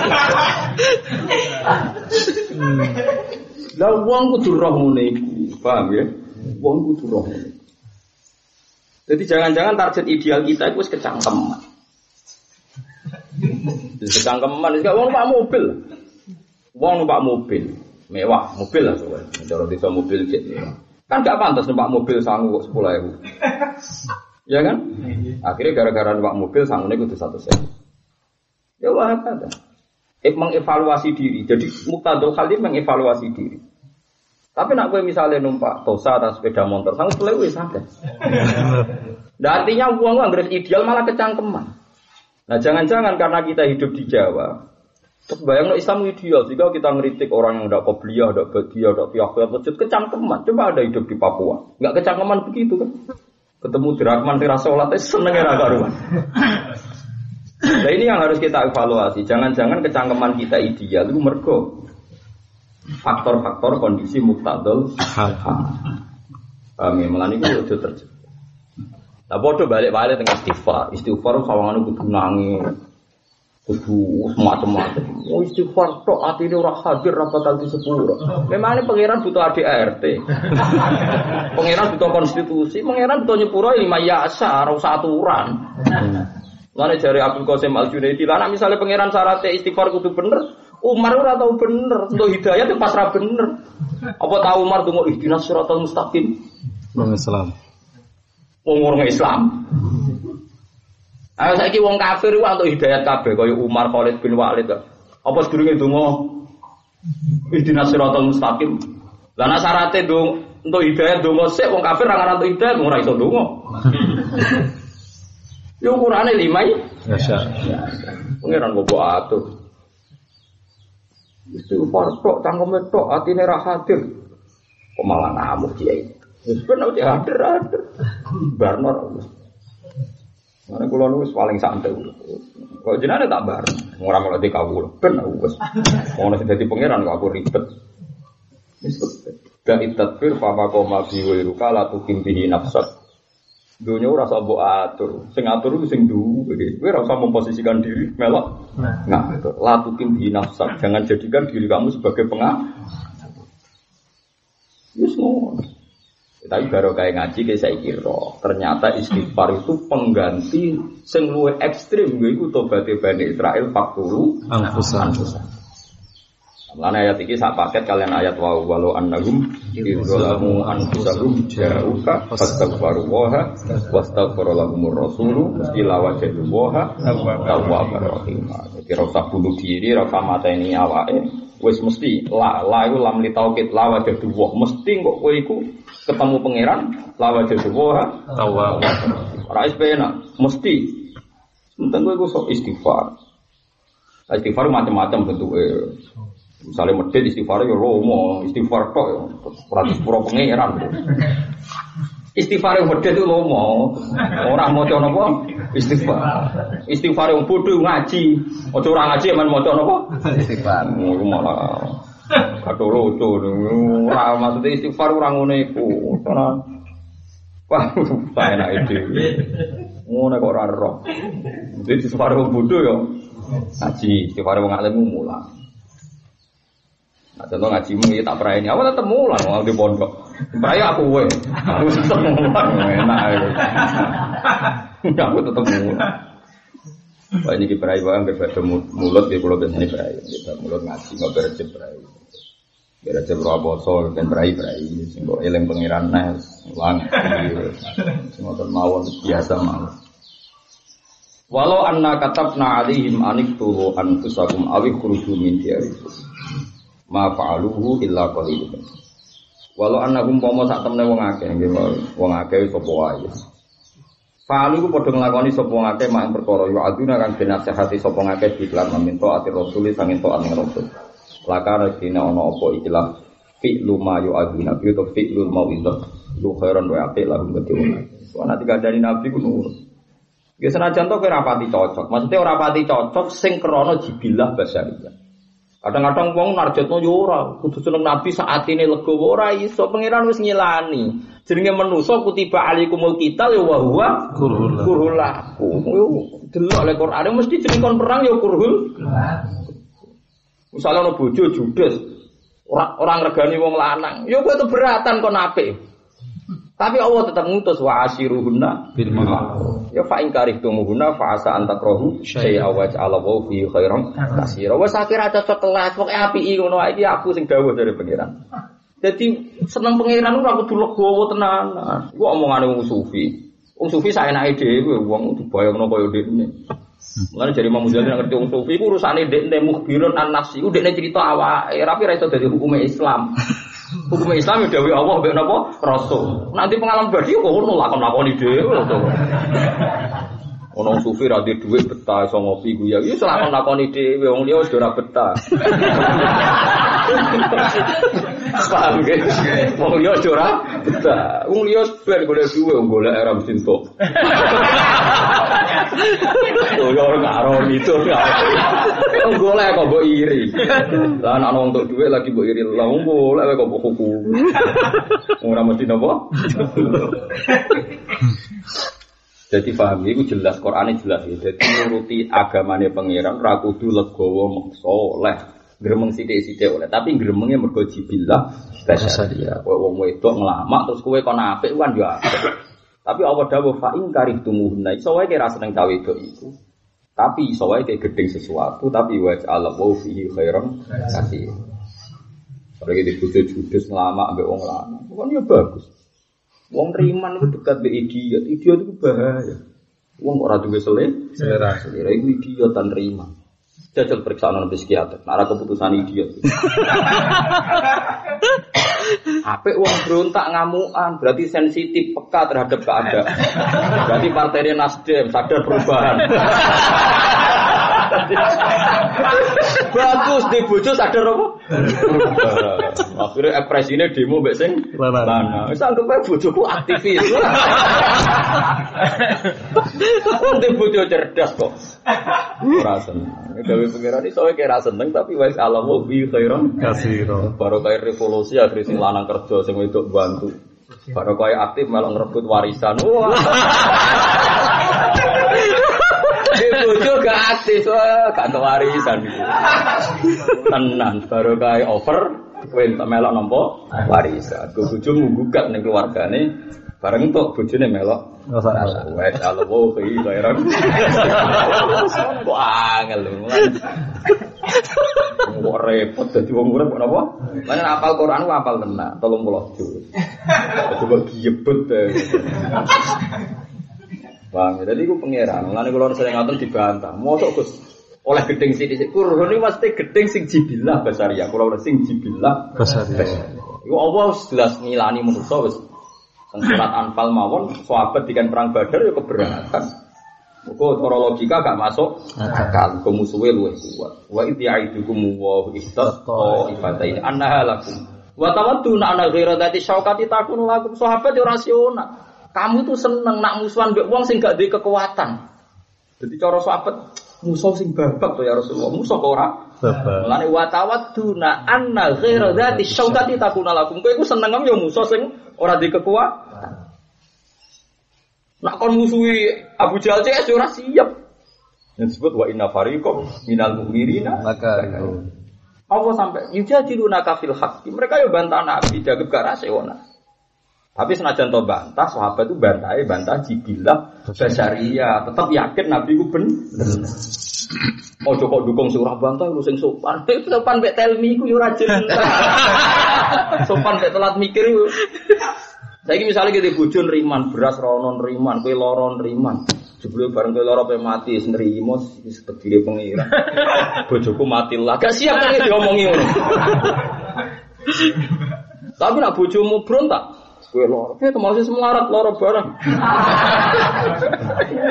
Lah wong kudu roh ngene iku, paham ya? Wong kudu roh. Jadi jangan-jangan target ideal kita itu kecangkeman. Kecangkeman, itu wong pak mobil. Wong numpak mobil mewah, mobil lah soalnya. Cara bisa mobil jet Kan gak pantas numpak mobil sangu kok sepuluh ribu. ya kan? Akhirnya gara-gara numpak mobil sangunya kudu satu sen. Ya wah ada. Eh, mengevaluasi diri. Jadi muktadul khalif mengevaluasi diri. Tapi nak gue misalnya numpak tosa atau sepeda motor, sangat sepuluh ribu santai. Nah, artinya uang uang ideal malah kecangkeman. Nah jangan-jangan karena kita hidup di Jawa, Terus bayang Islam ideal jika kita ngeritik orang yang tidak kobliyah, tidak badia, tidak tiakhir, masjid kecangkeman. Coba ada hidup di Papua, nggak kecangkeman begitu kan? Ketemu dirahman tira sholat, seneng ya karuan. Nah ini yang harus kita evaluasi. Jangan-jangan kecangkeman kita ideal itu mergo faktor-faktor kondisi muktadol. Kami melani itu terjadi. Nah, bodoh balik-balik dengan istighfar. Istighfar sawangan itu nangis. Kudu macam-macam. Mau istighfar tok hati ini orang hadir rapat kali sepuluh. Memang ini pangeran butuh ADRT. pangeran butuh konstitusi. Pangeran butuh nyepuro lima yasa, rasa aturan. Lalu dari Abdul Qasim Al Junaidi, lah misalnya pangeran syaratnya istighfar kudu bener, Umar ora tahu bener, untuk hidayah itu pasrah bener. Apa tahu Umar tunggu ihdinas siratal mustaqim? Islam. Umur Islam. Ayo saiki wong kafir ku untuk hidayat kabeh kaya Umar Khalid bin Walid. Apa sedurunge donga Ihdinas siratal mustaqim. Lah nek syaratte dong untuk hidayat donga sik wong kafir ora ngarep hidayat ora iso donga. Yo ukurane lima ya. Masya. Pengiran bobo atur. Itu fartok cangkem tok atine ra hadir. Kok malah ngamuk dia ini. Wis ben hadir hadir. Barno Mana kulo nu paling santai. Kok jenenge tak bareng. Ora malah dikawul. Ben aku wis. Ono sing dadi pangeran kok aku ribet. Wis itadbir papa koma biwi ruka la tukim bihi nafsat. Dunia ora usah mbok atur. Sing atur sing duwe. Kowe ora usah memposisikan diri melok. Nah, itu. La tukim bihi nafsat. Jangan jadikan diri kamu sebagai pengah. Wis ngono. Tapi baru kayak ngaji kayak saya kira ternyata istighfar itu pengganti sing luwih ekstrim iku tobat Bani Israel 40 Angkusan. Mulane ayat iki sak paket kalian ayat wa walau annahum idzalamu anfusahum ja'uka fastaghfiru wa wastaghfara lahumur rasulu ila wajadu wa tawwabar rahim. Jadi ora usah bunuh diri, ora usah mateni awake. Wis mesti la la iku lam li tauhid la wajadu wa mesti kok kowe iku ketemu pangeran la wajadu wa Tawwab. Ora wis penak, mesti. Enteng kowe iku sok istighfar. Istighfar macam-macam bentuknya. Misalnya medit istighfar ya lomo, istighfar tok ya. Ratus pura pangeran. Istighfar yang medit itu lomo. Orang mau coba apa? Istighfar. Istighfar yang bodoh ngaji. Ojo orang ngaji emang mau coba apa? Istighfar. Ngono malah. Kado lucu. Ora maksudnya istighfar orang ngono iku. Ora. Wah, saya enak ide. Ngono kok ora roh. Jadi istighfar yang bodoh ya. Ngaji, istighfar yang alim mulang. Nah, contoh ngajimu ya tak pernah ini, tetap mulang mau di pondok. Pernah aku gue, aku tetap enak. Aku tetap mulang. Wah ini pernah bang, kita mulut di pulau biasanya pernah, kita mulut ngaji nggak berjep pernah. Berjep roh bosol dan pernah pernah, singgo eleng pengiran nes, ulang, semua mawon biasa mawon. Walau anna katabna alihim anik tulu anfusakum awik kuruju min diyarikum ma fa'aluhu illa qalilun. Walau annahum pomo sak temne wong akeh wong akeh sapa wae. Fa'alu ku padha nglakoni sapa wong akeh mak perkara yo aduna kang dinasehati sapa ngakeh diklan meminta ati rasul sanging taat ning rasul. Lakana dina ana apa ikilah fi'lu ma yo aduna fi to fi'lu mauizah lu khairan wa apik lahum kedhe wong. nanti kadani nabi ku nurut. Ya senajan to kira rapati cocok. Maksudnya ora pati cocok sing krana jibilah basyariyah. Kadang-kadang wong narjetno yo ora, kudu seneng Nabi saat ini legowo ora iso pangeran wis ngilani. Jenenge manusa kutiba alaikumul qital ya wa huwa kurhul lakum. Yo delok le Quran mesti jeneng kon perang yo kurhul. Misalnya ono bojo judes, ora ora ngregani wong lanang, yo kowe keberatan kon apik. Tapi Allah tetap ngutus wa asiruhunna Bil ma'ruf. Ya fa in karihtumuhunna fa asa an takrahu syai'a wa ja'ala wa fi khairan katsira. Wes akhir aja cocok pokoke apiki ngono iki aku sing dawuh dari pangeran. Jadi seneng pangeran ora kudu legowo tenan. Iku omongane wong sufi. Wong sufi saenake dhewe wong dibayangno kaya dene. Mulane jadi Imam Ghazali ngerti wong sufi iku urusane ndek mukhbirun an nafsi. Iku ndekne cerita awake, tapi ra iso dadi hukume Islam. Hukum Islam ya dewi Allah mbek napa? Rasul. Nanti pengalaman badi kok ngono lakon-lakoni dhewe. Ono sufi ra duwe dhuwit betah iso ngopi guya. Ya lakon lakoni dhewe wong liya wis ora betah. Paham ge? Wong liya wis ora betah. Wong liya ben golek duwe wong golek era mesti entuk. Ya ora karo itu. Wong golek kok mbok iri. Lah anak wong entuk duwe lagi mbok iri. Lah wong golek kok mbok hukum. Ora mesti napa? Jadi paham itu jelas Quran jelas ya. Jadi nuruti agamane pangeran ra kudu legowo soleh. Gremeng sithik-sithik oleh, tapi gremengnya mergo jibillah basaria. Kowe wong wedok nglamak terus kowe kon apik kan yo apik. Tapi Allah dawuh fa in karihtumuhunna iso wae kira seneng cawe wedok iku. Tapi iso wae kayak gedeng sesuatu tapi wa ja'ala wa fihi khairan kasih. Apalagi di bojo judes nglamak ambek wong lanang. Kan ya bagus. Wong riman itu dekat be idiot, idiot itu bahaya. Wong ora duwe sele, Selera. selera itu idiot dan riman. Jajal periksa nang psikiater, nara keputusan idiot. Apik wong berontak ngamukan, berarti sensitif peka terhadap keadaan. Berarti partainya Nasdem sadar perubahan. Bagus di bojo sadar apa? Akhirnya ekspresinya demo mbek sing Lanang. Wis anggap ae bojoku aktivis. Wong di bojo cerdas kok. Ora seneng. Gawe pengiran iso kira seneng tapi wis alamu bi khairan. Kasiro. Baru kayak revolusi akhirnya sing lanang kerja sing wedok bantu. Baru kayak aktif malah ngerebut warisan. Wah. Di bojo gak aktif, gak warisan. Tenan, baru kayak over Kowe entuk melok nampa warisan. Ku bojomu gugat ning keluargane bareng entuk bojone melok. Wes alwo ki kairan. Kok angel lho. Kok repot dadi wong urip kok napa? Lan apal Quran ku apal tenan 30 juz. Coba Bang, jadi gue pangeran. Mulane kula sering ngoten dibantah. Mosok Gus oleh gedeng sini sih kurun ini pasti gedeng sing jibilah basaria kalau udah sing jibilah basaria itu Allah jelas ngilani manusia wes surat anfal mawon sahabat dikan perang badar ya keberatan Kok cara logika gak masuk akal kok musuhe luwih kuat. Wa idh ya'idukum wa istaqa ini annaha lakum. Wa tawadduna ana ghaira syaukati takun lakum sahabat yo rasional. Kamu tuh seneng nak musuhan mbek wong sing gak duwe kekuatan. Jadi cara sahabat musuh sing babak to ya Rasulullah. Musuh kok ora? Babak. Mulane wa tawadduna anna ghaira dzati syaukati takuna lakum. Kowe iku seneng yo musuh sing ora di kekuatan. Nak kon musuhi Abu Jahal CS ora siap. Yang disebut wa inna fariqam minal mu'minina maka Allah sampai yujadiluna kafil haqqi. Mereka yo bantah Nabi jaga gak rasional. Tapi senajan to bantah, sahabat itu bantah, bantah jibilah basaria, tetap yakin Nabi itu bener. Oh kok dukung surah bantah lu sing sopan. Itu sopan mbek telmi ku yo ora Sopan mbek telat mikir yo. Saiki misalnya kita bujun riman, beras ronon riman, kue loron riman. Jebule bareng kue loro pe mati sendiri wis terdiri pengira. Bojoku mati lah. Gak siap kan diomongi ngono. Tapi nak bojomu berontak, Kue loro, kue tuh masih semarat loro bareng.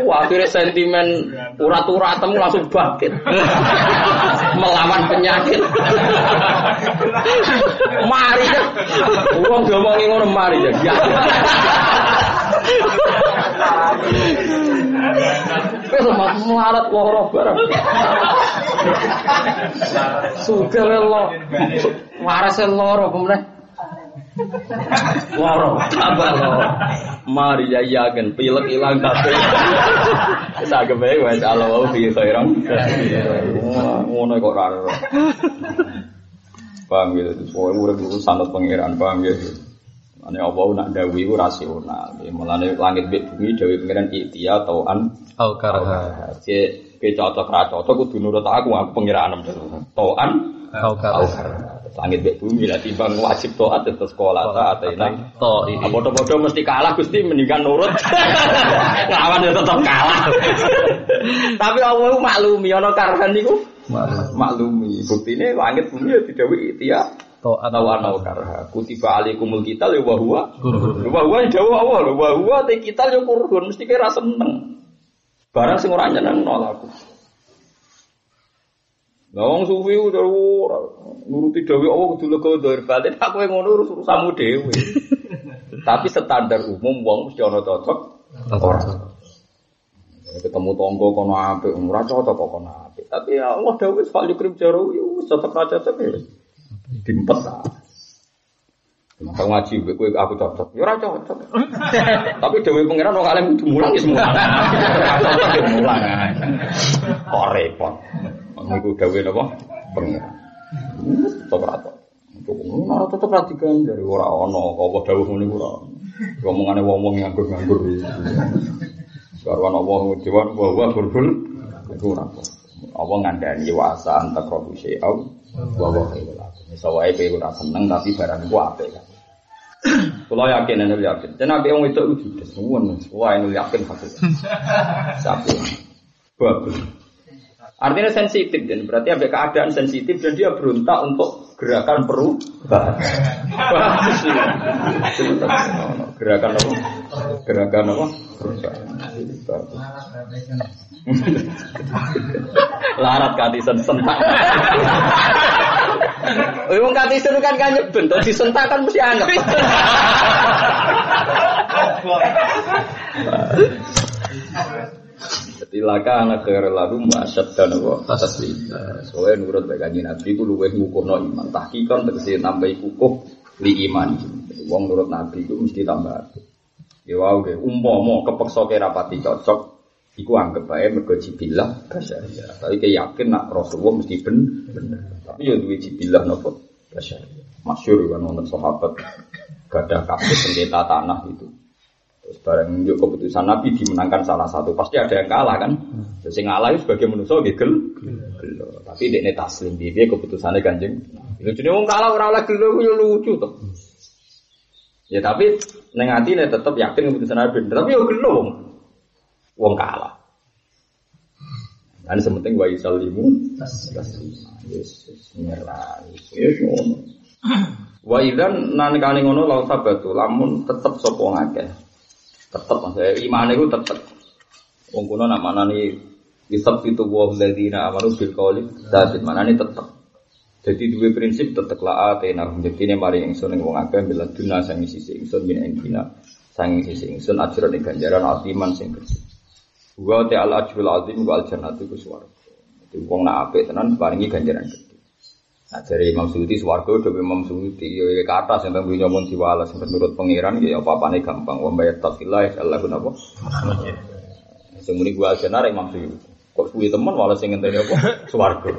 Wah, sentimen urat-urat temu langsung bangkit, melawan penyakit. mari ya, uang ngomongi ngono mari ya. Kue sama semarat loro bareng. Sudah lo, waras loro kemudian. Loro, tambah loro. Mari ya yakin pilek ilang kabeh. Sak kepe wis Allah fi khairan. Ngono kok ora. Paham ya, soalnya urip itu sanad pangeran, paham ya. Ane apa nak dawi ku rasional. Mulane langit mbek bumi dawi pangeran ikhtiya tauan au karha. Cek ke cocok ra cocok kudu nurut aku aku pangeran tauan au karha. Langit dan bumi lah timbang wajib toat atau sekolah atau ini. To ini. Bodoh-bodoh mesti kalah gusti mendingan nurut. Lawan ya tetap kalah. Tapi Allah maklumi ono karhan niku. Maklumi. Bukti ini langit bumi ya tidak ya. To atau anau karha. Kutiba alaikumul kita ya wahwa. Wahwa jauh Allah. Wahwa te kita ya kurun mesti kira seneng. Barang sing ora nyeneng nolak. Lah wong sufi udah nuruti dewi Allah kudu lega dhahir batin aku ngono urus urusanmu dhewe. Tapi standar umum wong mesti ana cocok ora. Ketemu tonggo kono apik, ora cocok kok kono apik. Tapi ya Allah dawuh fal yukrim jaro yo cocok ra cocok ya. Dimpet ta. Maka ngaji kowe aku cocok. Ya ora cocok. Tapi dewe pangeran kok alim kudu mulang ya semua. Cocok ya mulang. Kok repot. Niku gawe napa? Pengiran. Tetep ra to. Ora tetep ra diganjar ora ana apa dawuh ngene ora. Ngomongane wong-wong nganggur-nganggur. Karwan Allah dewan wa wa iku ora apa. Apa ngandani wasa antak robu syai'au wa wa khairul. Sawae kowe ora seneng tapi barang ku apik. Kalau yakin, ini yakin. Nabi yang itu semua, wah ini yakin hasil. Satu, bagus. Artinya sensitif dan berarti ada keadaan sensitif dan dia berontak untuk gerakan perubahan. gerakan apa? Gerakan apa? Perubahan. Larat katisen sentak. Wong katisen kan kan nyeben, disentak kan mesti anggap. Tilaka anak kira lalu masyad dan apa atas lita. Soalnya nurut baik kaji nabi itu luweh ngukuh no iman. Tahkikan terkesi tambah kukuh li iman. Wong nurut nabi itu mesti tambah. Ya wow deh. Umpomo kepeksa kira pati cocok. Iku anggap baik mergo jibilah basyariah. Tapi kayak yakin nak Rasulullah mesti ben bener. Tapi ya duwe jibilah nopo Masyur kan wonten sahabat gadah kasus sengketa tanah itu. Terus bareng yuk keputusan Nabi dimenangkan salah satu, pasti ada yang kalah kan. Terus yang kalah itu sebagai manusia gel, Tapi dia taslim dia keputusannya ganjeng. Itu jadi orang kalah orang lagi gelo yo lucu tuh. Ya tapi neng hati nih tetap yakin keputusan Nabi, tapi yo gelo wong, kalah. Kan sementing wa yusallimu taslima. Nyerah. Yesus Wa idan nalikane ngono lau sabatu lamun tetep sapa ngakeh. Tetep maksudnya iman itu tetep. Wong kuno nak manani Yusab itu wa ladina amanu bil qawli sabit manani tetep. Jadi dua prinsip tetep la atena jadi ini mari ingsun ing wong akeh bila duna sang sisi ingsun min engkina sang sisi ingsun ajran ing ganjaran atiman sing gede. Wa ta'al ajrul azim wa al jannatu ku swarga. Jadi wong nak tenan paringi ganjaran gede. Nah dari Imam Suyuti swarga udah Imam Suyuti ya ya kata sing teng dunya mun diwales menurut pangeran ya apa-apane gampang wa bayat taqillah ya Allah napa. Sing muni gua jenar Imam Suyuti. Kok suwi temen malah sing ngenteni apa? Swarga.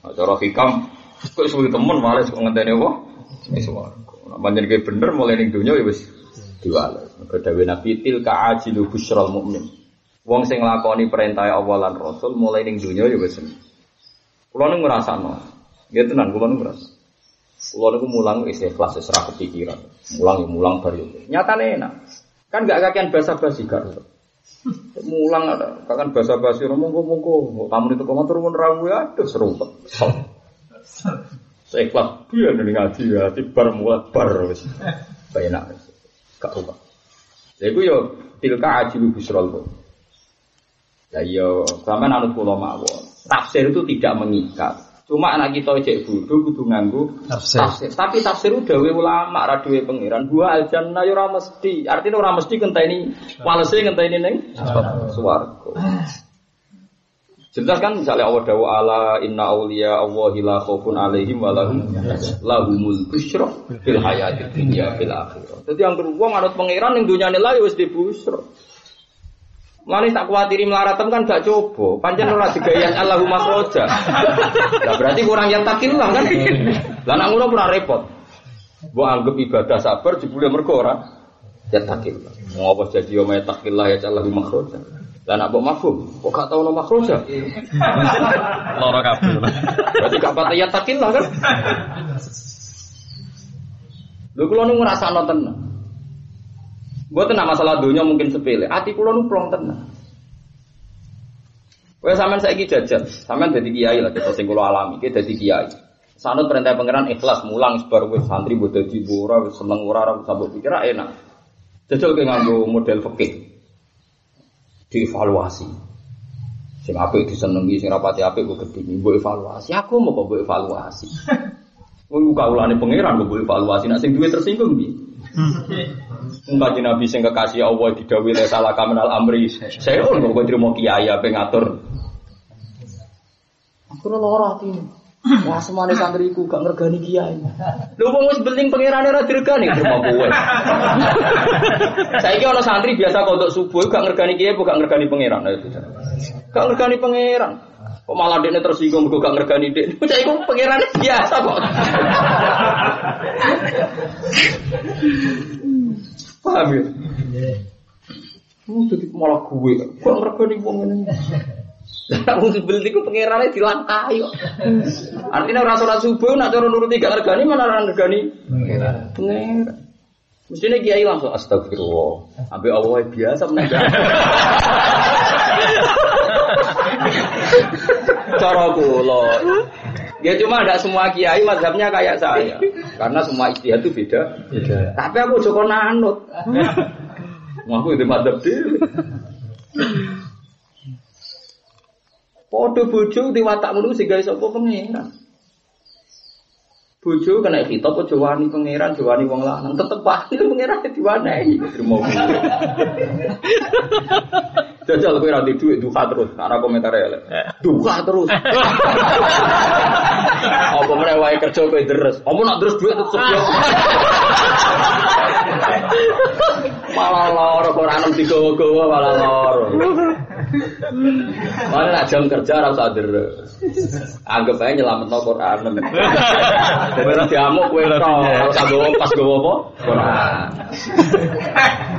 Nah, cara hikam kok suwi temen malah sing ngenteni apa? Swarga. Nah panjen bener mulai ning dunya ya wis diwales. Dawuh Nabi tilka ajilu busyral mukmin. Wong sing nglakoni perintah Allah lan Rasul mulai ning dunya ya wis. Kulo ning ngrasakno Ya tenan kula nu ngrasa. Kula niku mulang wis ra kepikiran. Mulang ya mulang bar yo. Nyatane enak. Kan gak kakean basa-basi gak. Mulang ada, kan basa-basi monggo-monggo. Tamu itu komatur mun rawu ya aduh seru. Saya ikhlas biar nih ngaji ya, bar mulat bar wis. Enak. Gak apa. Lha iku yo tilka ajibu busrol kok. Ya yo sampean anut kula mawon. Tafsir itu tidak mengikat. Cuma anak kita cek bodoh kudu nganggu tafsir. tafsir. Tapi tafsir udah we ulama ra duwe pangeran. Dua al jannah yo ora mesti. Artinya ora mesti ngenteni walese ngenteni ning swarga. Jelas kan misalnya Allah dawa ala inna auliya Allahi la khaufun alaihim wa lahum lahumul busyra fil hayati dunya fil akhirah. Dadi yang wong anut pangeran ning dunyane la wis di busra. Mulane tak kuatiri melaratem kan gak coba. Panjang ora digayan Allahumma khoja. Lah berarti kurang yang takillah kan. Lah nak ngono ora repot. Mbok anggap ibadah sabar jebule mergo ora ya takillah. Mau apa jadi yo ya takillah ya Allahumma khoja. Lah nak mbok mafhum, kok gak tau nama khoja? Loro kabeh. Berarti gak patah ya takillah kan. Lho kula nu ngrasakno tenan. Gue tenang masalah dunia mungkin sepele. Hati kulo nu plong tenang. Kowe sampean saiki jajan, sampean dadi kiai lah kita sing kula alami, kita dadi kiai. Sanut perintah pangeran ikhlas mulang sebar wis santri mbok dadi ora wis seneng ora ora sabuk pikir enak. Jajal ke nganggo model fikih. Dievaluasi. Sing apik disenengi, sing rapati apik kok gedhi mbok evaluasi. Aku mau kok mbok evaluasi. Wong kaulane pangeran mbok evaluasi, nek sing duwe tersinggung piye? Enggak Nabi sing kekasih Allah didhawuhi le salah kamenal amri. Saya kok kok trimo kiai ape ngatur. Aku ora ati. Wah semane santriku gak ngergani kiai. Lho wong wis beling pangerane ora diregani trimo kowe. Saiki ana santri biasa kok untuk subuh gak ngergani kiai gak ngergani pangeran. Gak ngergani pangeran. Kok malah dia tersinggung gue gak ngergani dia. Saya itu pangeran biasa kok. Paham ya? Oh, jadi malah gue. Kok ngergani wong ini? Wong sebel iku pangerane dilangkahi kok. Artinya ora salat subuh nak cara nuruti gak ngergani mana ora ngergani pangeran. Mestinya kiai langsung astagfirullah. Ambil Allah biasa menegak. Cara kula. Ya cuma ada semua kiai mazhabnya kayak saya. Karena semua istihad itu beda. beda. Tapi aku joko nanut. Aku itu madhab dhewe. Padha bojo di watak ngono sehingga iso apa pengenan. Bojo kena kita apa jawani pangeran, jawani wong lanang, tetep pasti pangeran diwanehi. Terima kasih. Jajal kowe ra duit duha terus, ana komentar elek. Duha terus. Apa meneh wae kerja kowe deres. Apa nak terus duit tetep yo. Malah loro kok ana digowo-gowo malah loro. Mana nak jam kerja rasa deres. Anggap aja nyelamat no Quran. Bener diamuk kue to, rasa gue pas gue apa? Quran.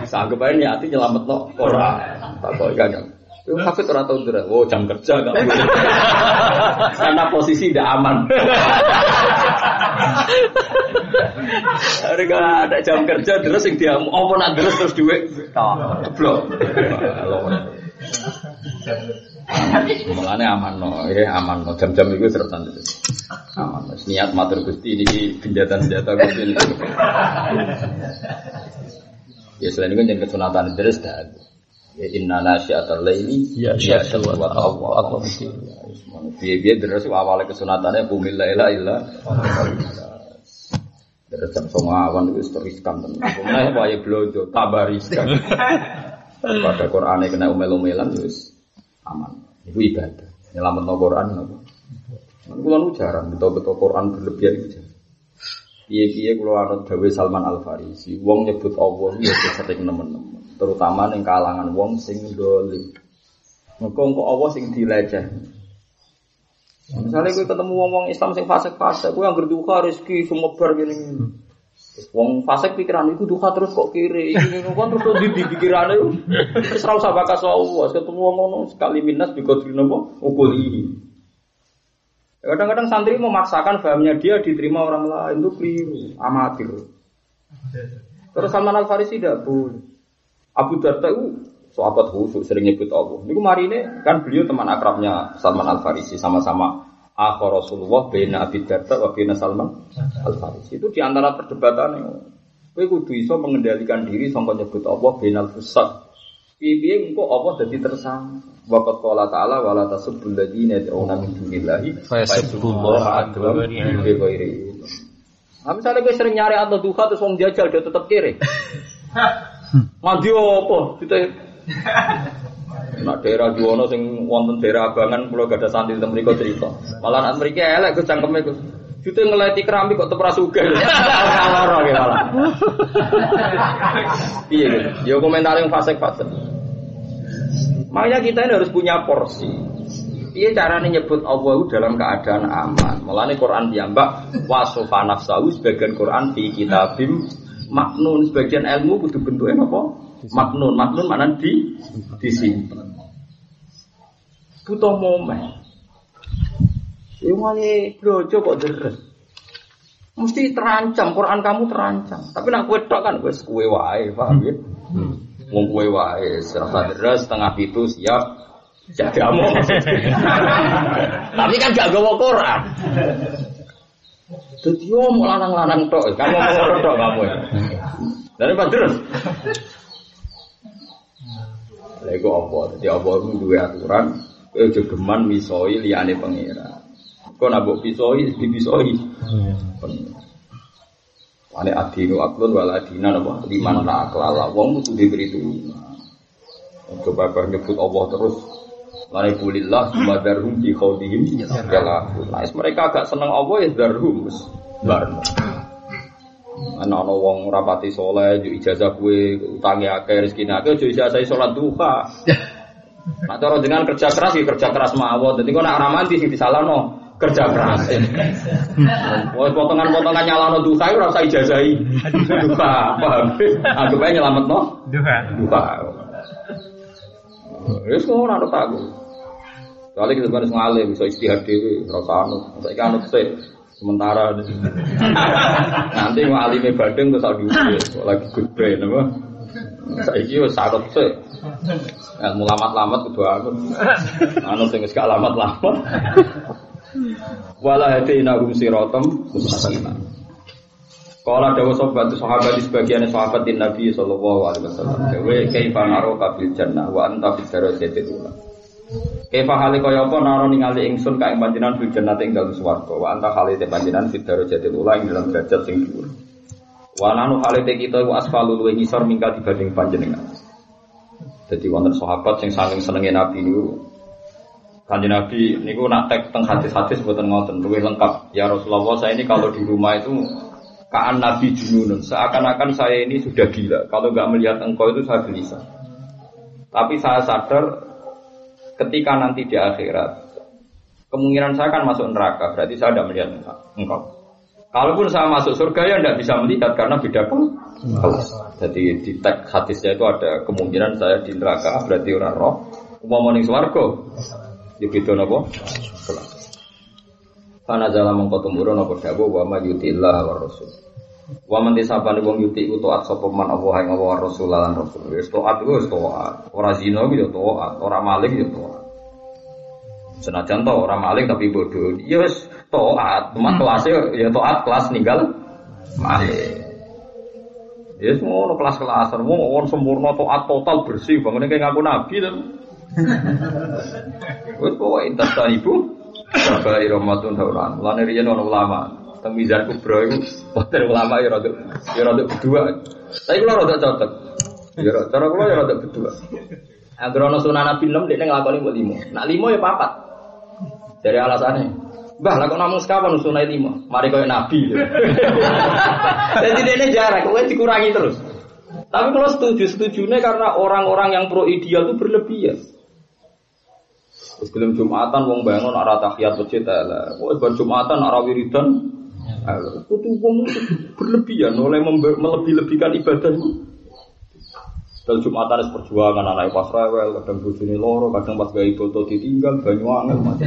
Anggap aja niati nyelamat no Quran. Tak kau ikan Yo hafid ora tau ndera. Oh, jam kerja gak Karena posisi tidak aman. Harga ada jam kerja terus yang dia mau nak terus terus duit. Blok. Mulane aman no, ya aman no. Jam-jam itu seretan itu. Aman. Niat matur Gusti ini genjatan senjata Gusti. Ya selain itu jangan kesunatan terus dah. Ya inna nasyiatal laili ya syai'atu wa Allah. Biye-biye terus awalnya kesunatannya bumi laila illa Terus jam awan itu riskan tenan. Mulai wae blojo tabariskan. Pada Quran kena umel-umelan wis aman. Itu ibadah. Nyelametno Quran napa? Kulo jarang betul-betul Quran berlebihan itu jarang. Piye-piye kula anut Salman Al Farisi, wong nyebut Allah ya sering nemen-nemen terutama ning kalangan wong sing dolim. Engko engko Allah sing dileceh. Misalnya gue ketemu wong-wong Islam sing fasik-fasik, gue yang berduka rezeki sumebar gini. Wong fasik pikiran itu duka terus kok kiri, ini kan terus di pikiran itu. Terus usah bakas Allah, ketemu wong ngono sekali minus bikodri nopo ukul ini. Kadang-kadang santri memaksakan fahamnya dia diterima orang lain itu keliru, amatir. Terus Salman Al Farisi tidak boleh. Abu Darda itu sahabat khusus sering nyebut Allah. Kemarin ini kan beliau teman akrabnya Salman Al Farisi sama-sama akhir Rasulullah bina Abi Darda wa bina Salman Al Farisi. Itu di antara perdebatan yang Kowe kudu iso mengendalikan diri sampai nyebut Allah binal fusat. Piye engko Allah dadi tersangka. Waqat qala ta'ala wala tasubbul ladina yad'una min dunillahi fa yasubbullaha adwa bi ghairi. Nah, misalnya gue sering nyari atau duha terus wong jajal dia tetap kiri. Mandi apa? Kita Nak daerah Juwono sing wonten daerah Abangan kula gak ada santri teng mriku cerita. Malah nak mriki elek Gus cangkeme Gus. Jute ngeleti keramik kok tepra sugih. Lara ge malah. Iya gitu. Ya komentar yang fasik-fasik. Makanya kita ini harus punya porsi. Iya caranya nyebut Allah dalam keadaan aman. Mulane Quran diambak wasofa nafsahu sebagian Quran di kitabim maknun sebagian ilmu butuh bentuknya apa? Maknun, maknun mana di disimpan. Butuh momen. Iwani blojo kok deres. Mesti terancam, Quran kamu terancam. Tapi nak kue tok kan kue kue wae, paham ya? Hmm. Wong kue wae, serasa deres setengah itu siap jadi among. Tapi kan gak gawa Quran. Jadi mau lanang-lanang tok, kan mau ngomong tok kamu. Dari apa terus? Lego apa? Jadi apa itu dua aturan. Kau jogeman misoi liane pengira. Kau nabok pisoi, di pisoi. Ane adinu aklun wala adina apa? Liman la aklala. Wong itu diberi itu. Coba kau nyebut Allah terus Lani kulillah sumadarhum di khawdihim Yalah Nah mereka agak seneng Allah ya darhum Bar Ana ana wong rapati soleh, yo ijazah kue, utangi akeh, rezeki akeh, yo ijazah sholat duha. Nah, cara dengan kerja keras, ya kerja keras mawon. Jadi kau nak ramanti sih no kerja keras. Wah, potongan-potongan nyalano duha itu rasa ijazahi. Duha, paham? Anggap aja nyelamat no. Duha. Duha. Wis kok ora ada takut. Soalnya kita harus ngalih, bisa istihad dewi, rasa anut. Saya anut sih. Sementara nanti walime badeng terus lagi lagi good brain apa? Saiki wis sarep sih. Ilmu lamat-lamat kudu aku. Anu wis gak lamat-lamat. Wala hadina hum siratam mustaqim. Kala dawa sobat sahabat di sebagian sahabat Nabi sallallahu alaihi wasallam. Dewe kaifa naro kabil jannah wa anta fi darajatil ula. Kaifa hale kaya apa naro ningali ingsun ka ing panjenengan fil jannati ing dalem swarga wa anta hale te panjenengan fi darajatil ula ing dalam derajat sing dhuwur. Wa nanu hale te kita wa asfalu luwe ngisor mingkal dibanding panjenengan. Jadi wonten sahabat sing saking senenge Nabi niku Kanjeng Nabi niku nak tek teng hadis-hadis mboten ngoten luwih lengkap. Ya Rasulullah saya ini kalau di rumah itu Kaan Nabi Jununun, seakan-akan saya ini sudah gila. Kalau nggak melihat engkau itu saya gelisah. Tapi saya sadar ketika nanti di akhirat kemungkinan saya akan masuk neraka, berarti saya tidak melihat engkau. Kalaupun saya masuk surga ya tidak bisa melihat karena beda pun. Jadi di teks hadisnya itu ada kemungkinan saya di neraka berarti orang roh. Mau ning swarga. Ya beda napa? Karena jalan mengko tumurun apa dawu wa ma yutillah wa rasul. Wa man disabane wong yuti ku taat sapa man Allah ing Allah rasul lan rasul. Wis taat ku wis taat. Ora zina ku ya taat, ora maling ya taat. Senajan to ora maling tapi bodoh. Ya wis taat, cuma kelasnya ya taat kelas ninggal maling. Ya semua kelas-kelas, semua orang sempurna taat total bersih, bangun kayak ngaku nabi dan. Wes pokoknya intas ibu Bapak Romatun Hauran. Mulane riyen ulama. Mizan Kubra iku wonten ulama ya rada ya rada berdua. Tapi kula rada cocok. Ya cara kula ya rada berdua. Agar ana sunah Nabi 6 dekne nglakoni mbok 5. Nak 5 ya papat. Dari alasannya. Mbah, lah kok namung sekawan sunah 5. Mari koyo Nabi. Jadi dekne jarak, kowe dikurangi terus. Tapi kalau setuju, setujunya karena orang-orang yang pro ideal itu berlebihan. Terus belum Jumatan wong bangun arah tahiyat masjid lah. Wong bar Jumatan arah wiridan. Itu wong berlebihan oleh melebih-lebihkan ibadah itu. Dan Jumatan es perjuangan anak pas rewel, kadang bojone loro, kadang pas gawe foto ditinggal banyu macam.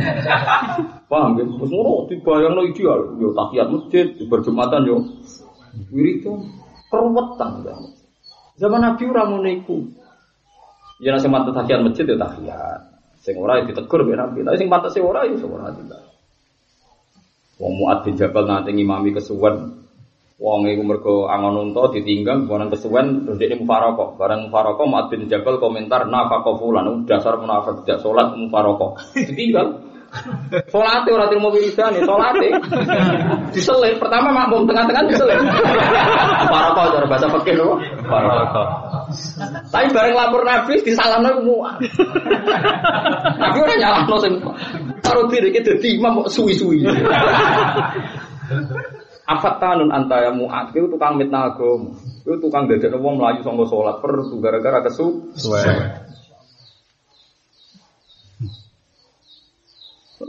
Paham ya? Terus ngono dibayangno ideal, yo tahiyat masjid, berjumatan yo wiridan, keruwetan kan. Zaman Nabi ora ngono iku. Ya nasi mantep tahiyat masjid ya tahiyat. Sing ora ya ditegur mbek Nabi, tapi sing pantes ora ya ora tidak. Wong Muad bin Jabal nanti ngimami kesuwen Wong iku mergo angon unta ditinggal barang kesuwen terus dia mufaraqah. Barang mufaraqah Muad bin Jabal komentar nafaqah fulan dasar munafik tidak salat mufaraqah. Ditinggal. Salate ora terima wiridane, salate. Diselip pertama makmum tengah-tengah diselip. Mufaraqah cara bahasa fikih lho. Mufaraqah. Tapi bareng lapor Nabi disalamno ku muat. Nabi ora nyalahno sing karo diri iki dadi imam kok suwi-suwi. Afat tanun antaya muat, itu tukang mitnah agama, itu tukang dadek wong melayu sangka sholat per gara-gara kesu.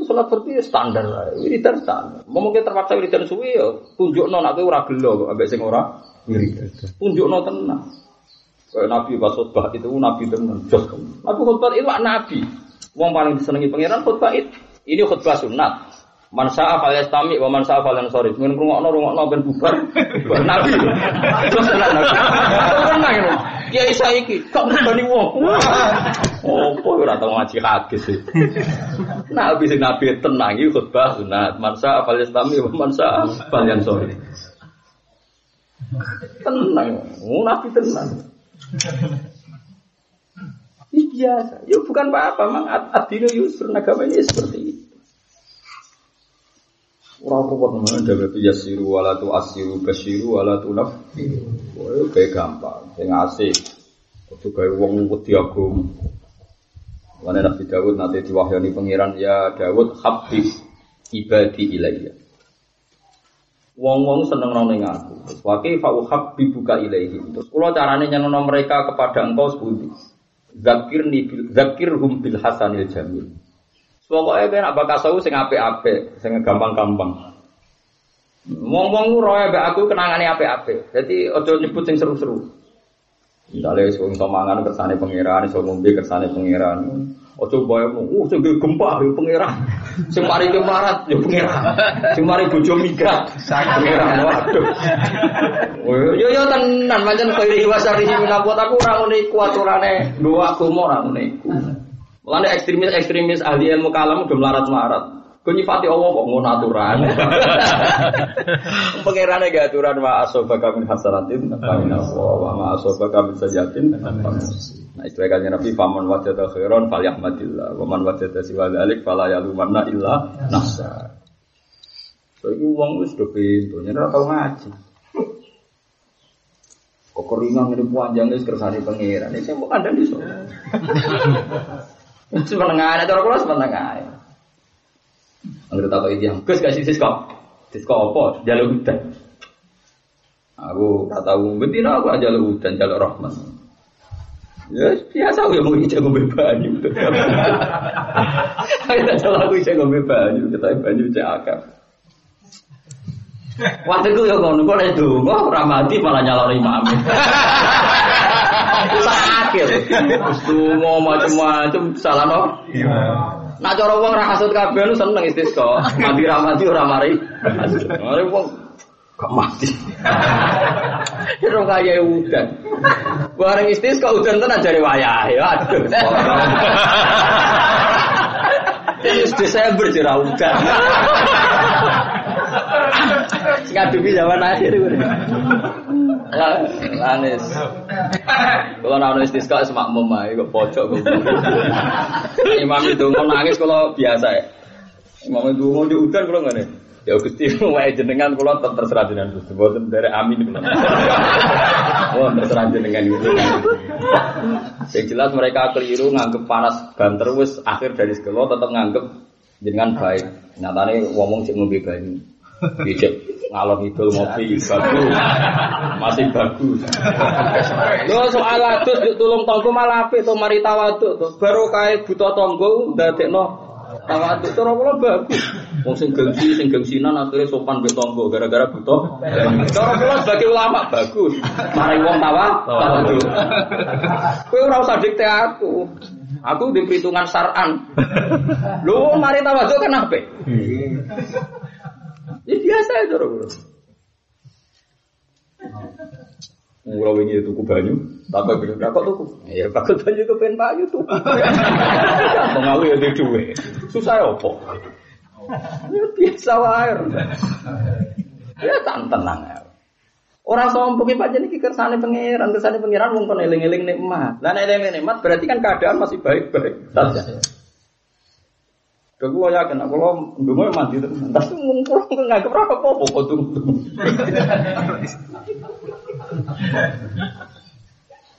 Sholat seperti standar lah, wiridan standar. Mau mungkin terpaksa wiridan suwi ya, tunjuk non aku ora gelo kok, ambek sing ora wiridan. Tunjuk non tenang. Kayak Nabi pas khutbah itu Nabi tenang. Nabi khutbah itu Nabi. Wong paling disenangi pangeran khutbah itu. Ini khutbah sunat. Man sa'a fal yastami wa man sa'a fal yansarif. Mun ngrungokno rungokno ben bubar. Bubar nabi. Terus tenan nabi. Tenang ngono. Ya isa iki kok ngene wong. Kok ora tau ngaji sih. Nabi sing nabi tenang iki khutbah sunat. Man sa'a fal yastami wa man sa'a fal yansarif. Tenang. Nabi tenang. Ini biasa. Ya bukan apa-apa, mang adino yusur agamanya seperti ini. Orang kuat mana jaga tu yasiru wala tu asiru basiru wala tu naf. Wah, kayak gampang, yang asik. Itu kayak uang wedi agum. Mana Nabi Dawud nanti diwahyani pangeran ya Dawud habis ibadi ilayya. Wong-wong seneng nang ning aku. Terus wake fa habbi buka ilaihi. Terus kula carane nyenengno mereka kepada engkau sepundi. Zakirni bil zakirhum bil hasanil jamil. Pokoknya ben apa kasau sing apik-apik, sing gampang-gampang. Wong-wong roe mbek aku kenangane apik-apik. Jadi ojo nyebut sing seru-seru. Misalnya wong iso mangan kersane pangeran, iso ngombe kersane pangeran. Ojo bayang, uh sing gempa ya pangeran. Sing mari kemarat ya pangeran. Sing mari bojo migrat, pangeran. Waduh. Yo yo tenan pancen kaya wasari minapot aku ora ngene iku aturane dua agama ora ngene iku. Mulane ekstremis-ekstremis ahli ilmu kalam udah melarat-melarat. Kau nyifati Allah kok ngono aturan. Pangerane gak aturan wa asobaka min hasanatin fa inna wa ma asobaka min sajatin. Nah istilah kanjeng Nabi faman wajada khairan falyahmadillah wa man wajada siwa dzalik fala yalumanna illa nafsa. So iku wong wis do pintu, ora tau ngaji. Kok keringan ini panjang wis kersane pangeran. Ini mau kandang di sono. Semenengah ada orang kelas semenengah. Angger tak itu yang Gus kasih sisko. Sisko apa? Jalur hutan. Aku tak tahu betina aku jalur hutan, jalur rahman. Ya biasa ya mau ijek ngombe banyu. Ayo tak salah aku ijek ngombe banyu, kita banyu cek akar. Waktu itu ya ngono kok donga ora mati malah nyalon imam. Sakit. Terus donga macam-macam salah no. Nah cara wong ra hasud kabeh lu seneng istisqa. Mati ra mati ora mari. Mari wong gak mati. Kira kaya udan. Bareng istisqa udan tenan jare wayah. Ya aduh. Terus Desember jera udan. Ngadepi zaman akhir gue. Lanis. Kalau nang istisqa semak memai kok pojok kok. Imam itu mau nangis kalau biasa ya. Imam itu mau di udan kalau nggak nih. Ya Gusti wae jenengan kula terserah jenengan Gusti. Mboten dari amin kula. Oh, terserah jenengan itu. Yang jelas mereka keliru nganggep panas banter wis akhir dari sekolah tetap nganggep jenengan baik. Nyatane ngomong sik ngombe banyu. Bijak ngalor ngidul ngopi bagus. Masih bagus. Lo soal adus yuk tulung tonggo malah apik to mari tawaduk to. Baru kae buta tonggo ndadekno tawaduk cara kula bagus. Wong sing gengsi sing gengsinan akhirnya sopan mbek tonggo gara-gara buta. Cara kula sebagai ulama bagus. Mari wong tawa tawaduk. Kowe ora usah dikte aku. Aku di perhitungan saran. Lu mari tawaduk kan apa? Ya biasa itu orang Murah ini tuku banyu, tak bilang kok tuku. Ya bakal banyu ke pen banyu tuh. Pengalu ya duwe. Susah ya apa? Ya biasa wae. Ya tak tenang ya. Orang sombong iki pancen iki kersane pangeran, kersane pangeran wong kon eling-eling nikmat. Lah nek eling nikmat berarti kan keadaan masih baik-baik saja. Kalau yakin, kalau ndungo mandi terus, tapi wong kurang nggak keberapa apa kok tuh.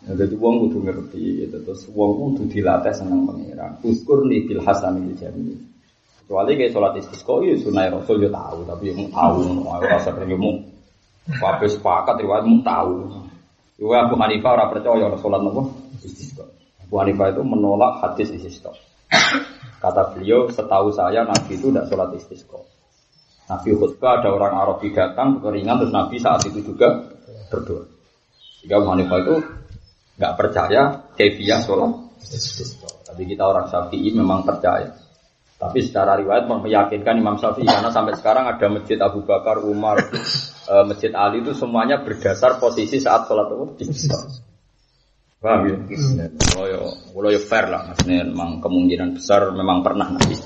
Nah, jadi wong kudu ngerti gitu. Terus wong kudu dilatih seneng pangeran. Uskur nih bil hasan ini jadi. Kecuali kayak sholat istisqa ya sunai rasul ya tahu, tapi yang tahu, mau rasa mau Kabeh sepakat riwayat mau tahu. Juga Abu Hanifah orang percaya sholat nopo istisqa. Abu Hanifah itu menolak hadis istisqa. Kata beliau, setahu saya Nabi itu tidak sholat istisqa. Nabi khutbah ada orang Arabi datang keringan terus Nabi saat itu juga berdoa. Jika Hanifah itu nggak percaya kefiah sholat istisqa. Tapi kita orang Syafi'i memang percaya. Tapi secara riwayat meyakinkan Imam Syafi'i karena sampai sekarang ada masjid Abu Bakar, Umar, e, masjid Ali itu semuanya berdasar posisi saat sholat istisqa. Paham ya? Kalau ya, kalau ya fair lah, maksudnya memang kemungkinan besar memang pernah nabi.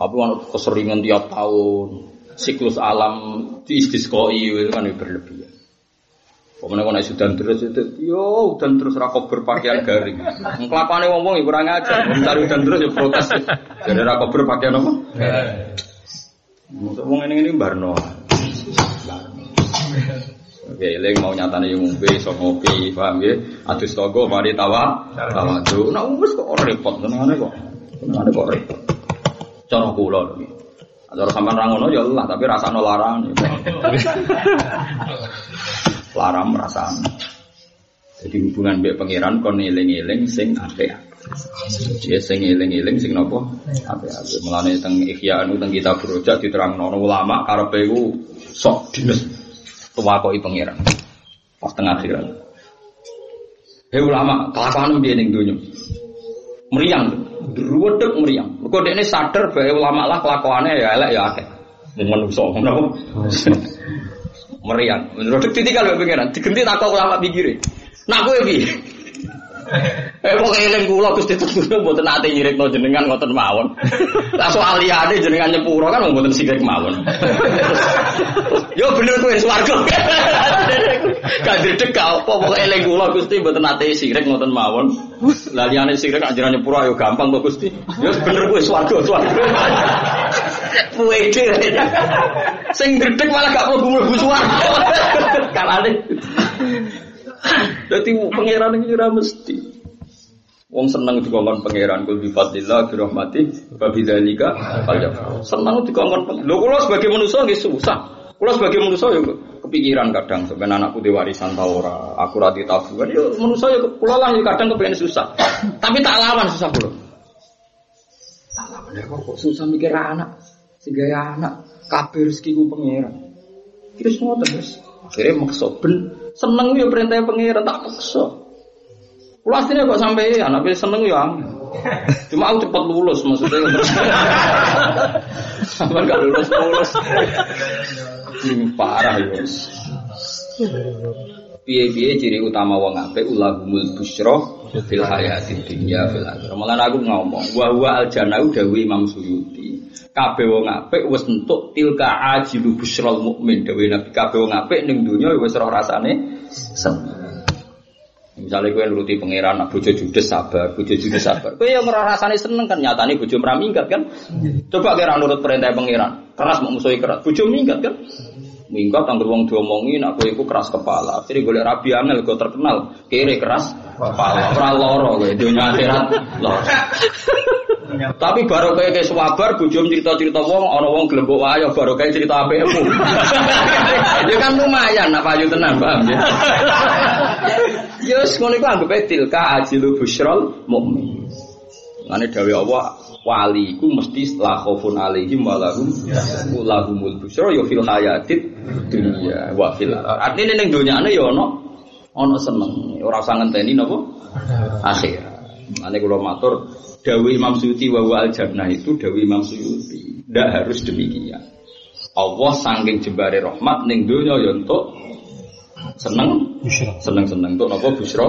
Tapi kalau keseringan tiap tahun, siklus alam di istisqoi itu kan berlebihan. Pokoknya kalau sudah terus itu, yo dan terus rakop berpakaian garing. Kelakuannya ngomong ya kurang aja. Mencari dan terus ya protes. Jadi rakop berpakaian apa? Maksud ngomong ini ini barno. Oke, eling mau nyatane yang ngombe iso ngopi, paham ya? Adus togo mari tawa, tawa tuh. Nah, wis kok repot senengane kok. Senengane kok repot. Cara kula lho. Cara sampean ra ngono ya Allah, tapi rasane larang. Larang rasane. Jadi hubungan mbek pangeran kon eling-eling sing apik. Ya sing eling-eling sing napa? Apik-apik. Mulane teng Ihya anu teng kitab Rojak diterangno ulama karepe iku sok dines tuwakoi pangeran. Pas tengah akhirat. Hei ulama, kelakuan dia ning dunia. Meriang, druwedek meriang. Kok ini sadar bahwa ulama lah kelakuannya ya elek ya akeh. Menungso, kenapa? Meriang. Menurut titik kalau pangeran, digenti tak ulama pikirin. Nak kowe piye? Eh kok eling kula Gusti Tuhan mboten ate nyirikno jenengan ngoten mawon. Lah soal liyane jenengan nyepuro kan mboten sirik mawon. Yo bener kowe swarga. Kadhe ka apa kok eling kula Gusti mboten ate sirik ngoten mawon. Lah liyane sirik anjuran nyepuro ayo gampang kok Gusti. Yo bener kowe swarga swarga. Puede. Sing gredeg malah gak mlebu-mlebu swarga. Kalane. Jadi pangeran ini ora mesti. Wong seneng dikongkon pangeran kul bifadillah bi rahmati wa bidzalika falyafrahu. Seneng dikongkon. Lho kula sebagai manusia nggih susah. Kalau sebagai manusia ya kepikiran kadang sebenarnya anakku di warisan tau ora, aku rati tabungan. Ya manusia ya kula lah ya kadang kepengen susah. Tapi tak lawan susah kula. Tak lawan ya kok susah mikir anak. Sehingga anak kabeh rezeki ku pangeran. Terus ngoten terus. Akhirnya maksa ben seneng ya perintah pangeran tak maksa. Kulo asline kok sampai anak seneng ya Cuma aku cepat lulus maksudnya. Sampai gak lulus lulus. Ini parah ya. Piye-piye ciri utama wong apik ulahumul busyra fil hayati dunya fil akhirah. Malah aku ngomong wa huwa al jannah dawu Imam Suyuti. Kabeh wong apik wis entuk tilka ajilu busyral mukmin dawe Nabi kabeh wong apik ning donya wis roh rasane seneng. Misalnya gue nuruti pangeran, nak bojo judes sabar, bojo judes sabar. Gue yang ngerasa rasanya seneng kan, nyatanya bojo meraminggat kan. Coba kira nurut perintah pangeran, keras mau musuhi keras, bojo minggat kan. Minggat anggur wong diomongin, aku itu keras kepala. Jadi gue rabi angel, gue terkenal, kiri keras kepala. Ora loro gue, dunia akhirat loro. Tapi baru kayak kayak swabar, bujum cerita-cerita wong, ono wong gelembok ayo baru kayak cerita apa. Itu kan lumayan, apa aja tenang, paham ya? Yus, ngono iku anggap tilka ajilu busyrol mukmin. Ngene dawuh Allah, wali iku mesti la khaufun alaihim wa lahum lahumul busyra ya fil hayatid dunya wa fil artine ning donyane ya ono ono seneng ora usah ngenteni napa akhir. Mane kula matur Dawi Imam Suyuti wa al jannah itu Dawi Imam Suyuti. Tidak harus demikian. Allah sangking jembare rahmat ning donya ya untuk seneng seneng seneng untuk nopo busro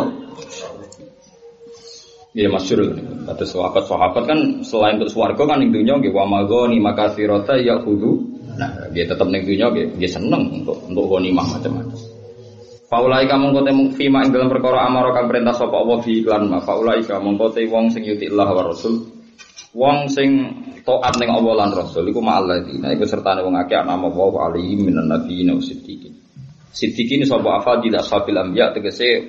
Iya masyur Kata sahabat sahabat kan selain untuk suarga kan ning dunia wa magoni maka firota ya kudu nah dia tetap ning dunia dia seneng untuk untuk mah macam-macam Faulai kamu kote fima ing dalam perkara amaro kang perintah sapa Allah fi iklan ma. Faulai kamu kote wong sing yuti Allah wa Rasul. Wong sing taat ning Allah lan Rasul iku ma'alladina iku sertane wong akeh ana wa alaihi minan nabiyyin wa siddiqin. Siddiqin sapa afadil ashabil anbiya tegese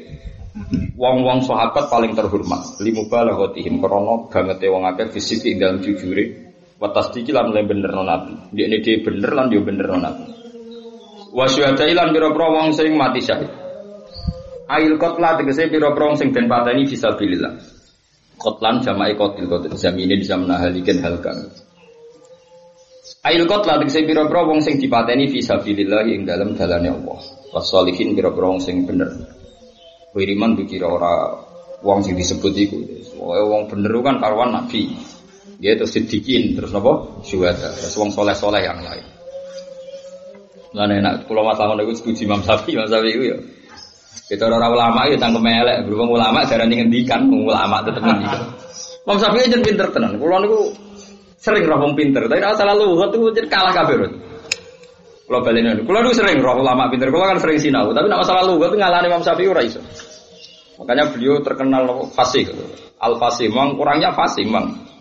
wong-wong sahabat paling terhormat. Limu balaghatihim krana bangete wong akeh fisik ing dalam jujure. Wa tasdiqi lan bener nabi. Dia dia bener lan dia bener nabi wa syuhada ilan pira-pira sing mati syahid. Ail kotla tegese pira-pira sing den pateni fisabilillah kotlan jama'i kotil kotil zamine bisa menahalikan hal kami. Ail kotla tegese pira-pira wong sing dipateni fisabilillah ing dalam dalane Allah. Wasolihin pira-pira wong sing bener. Wiriman dikira ora wong sing disebut iku. Wong bener kan karuan nabi. Dia itu sedikin terus nopo syuhada. Terus wong soleh-soleh yang lain Lah enak kula masalah ngono iku setuju Imam Syafi'i, Imam Syafi'i iku ya. Kita orang ulama ya tangkem elek, berhubung ulama jarane ngendikan, ulama tetep ngendikan. Imam Syafi'i jen pinter tenan. Kula niku sering roh pinter, tapi nek salah luhut itu jadi kalah kabeh. Kula baleni. Kula niku sering roh ulama pinter, kula kan sering sinau, tapi nek masalah luhut ngalahne Imam Syafi'i ora iso. Makanya beliau terkenal fasih. Al fasih, memang kurangnya fasih, memang.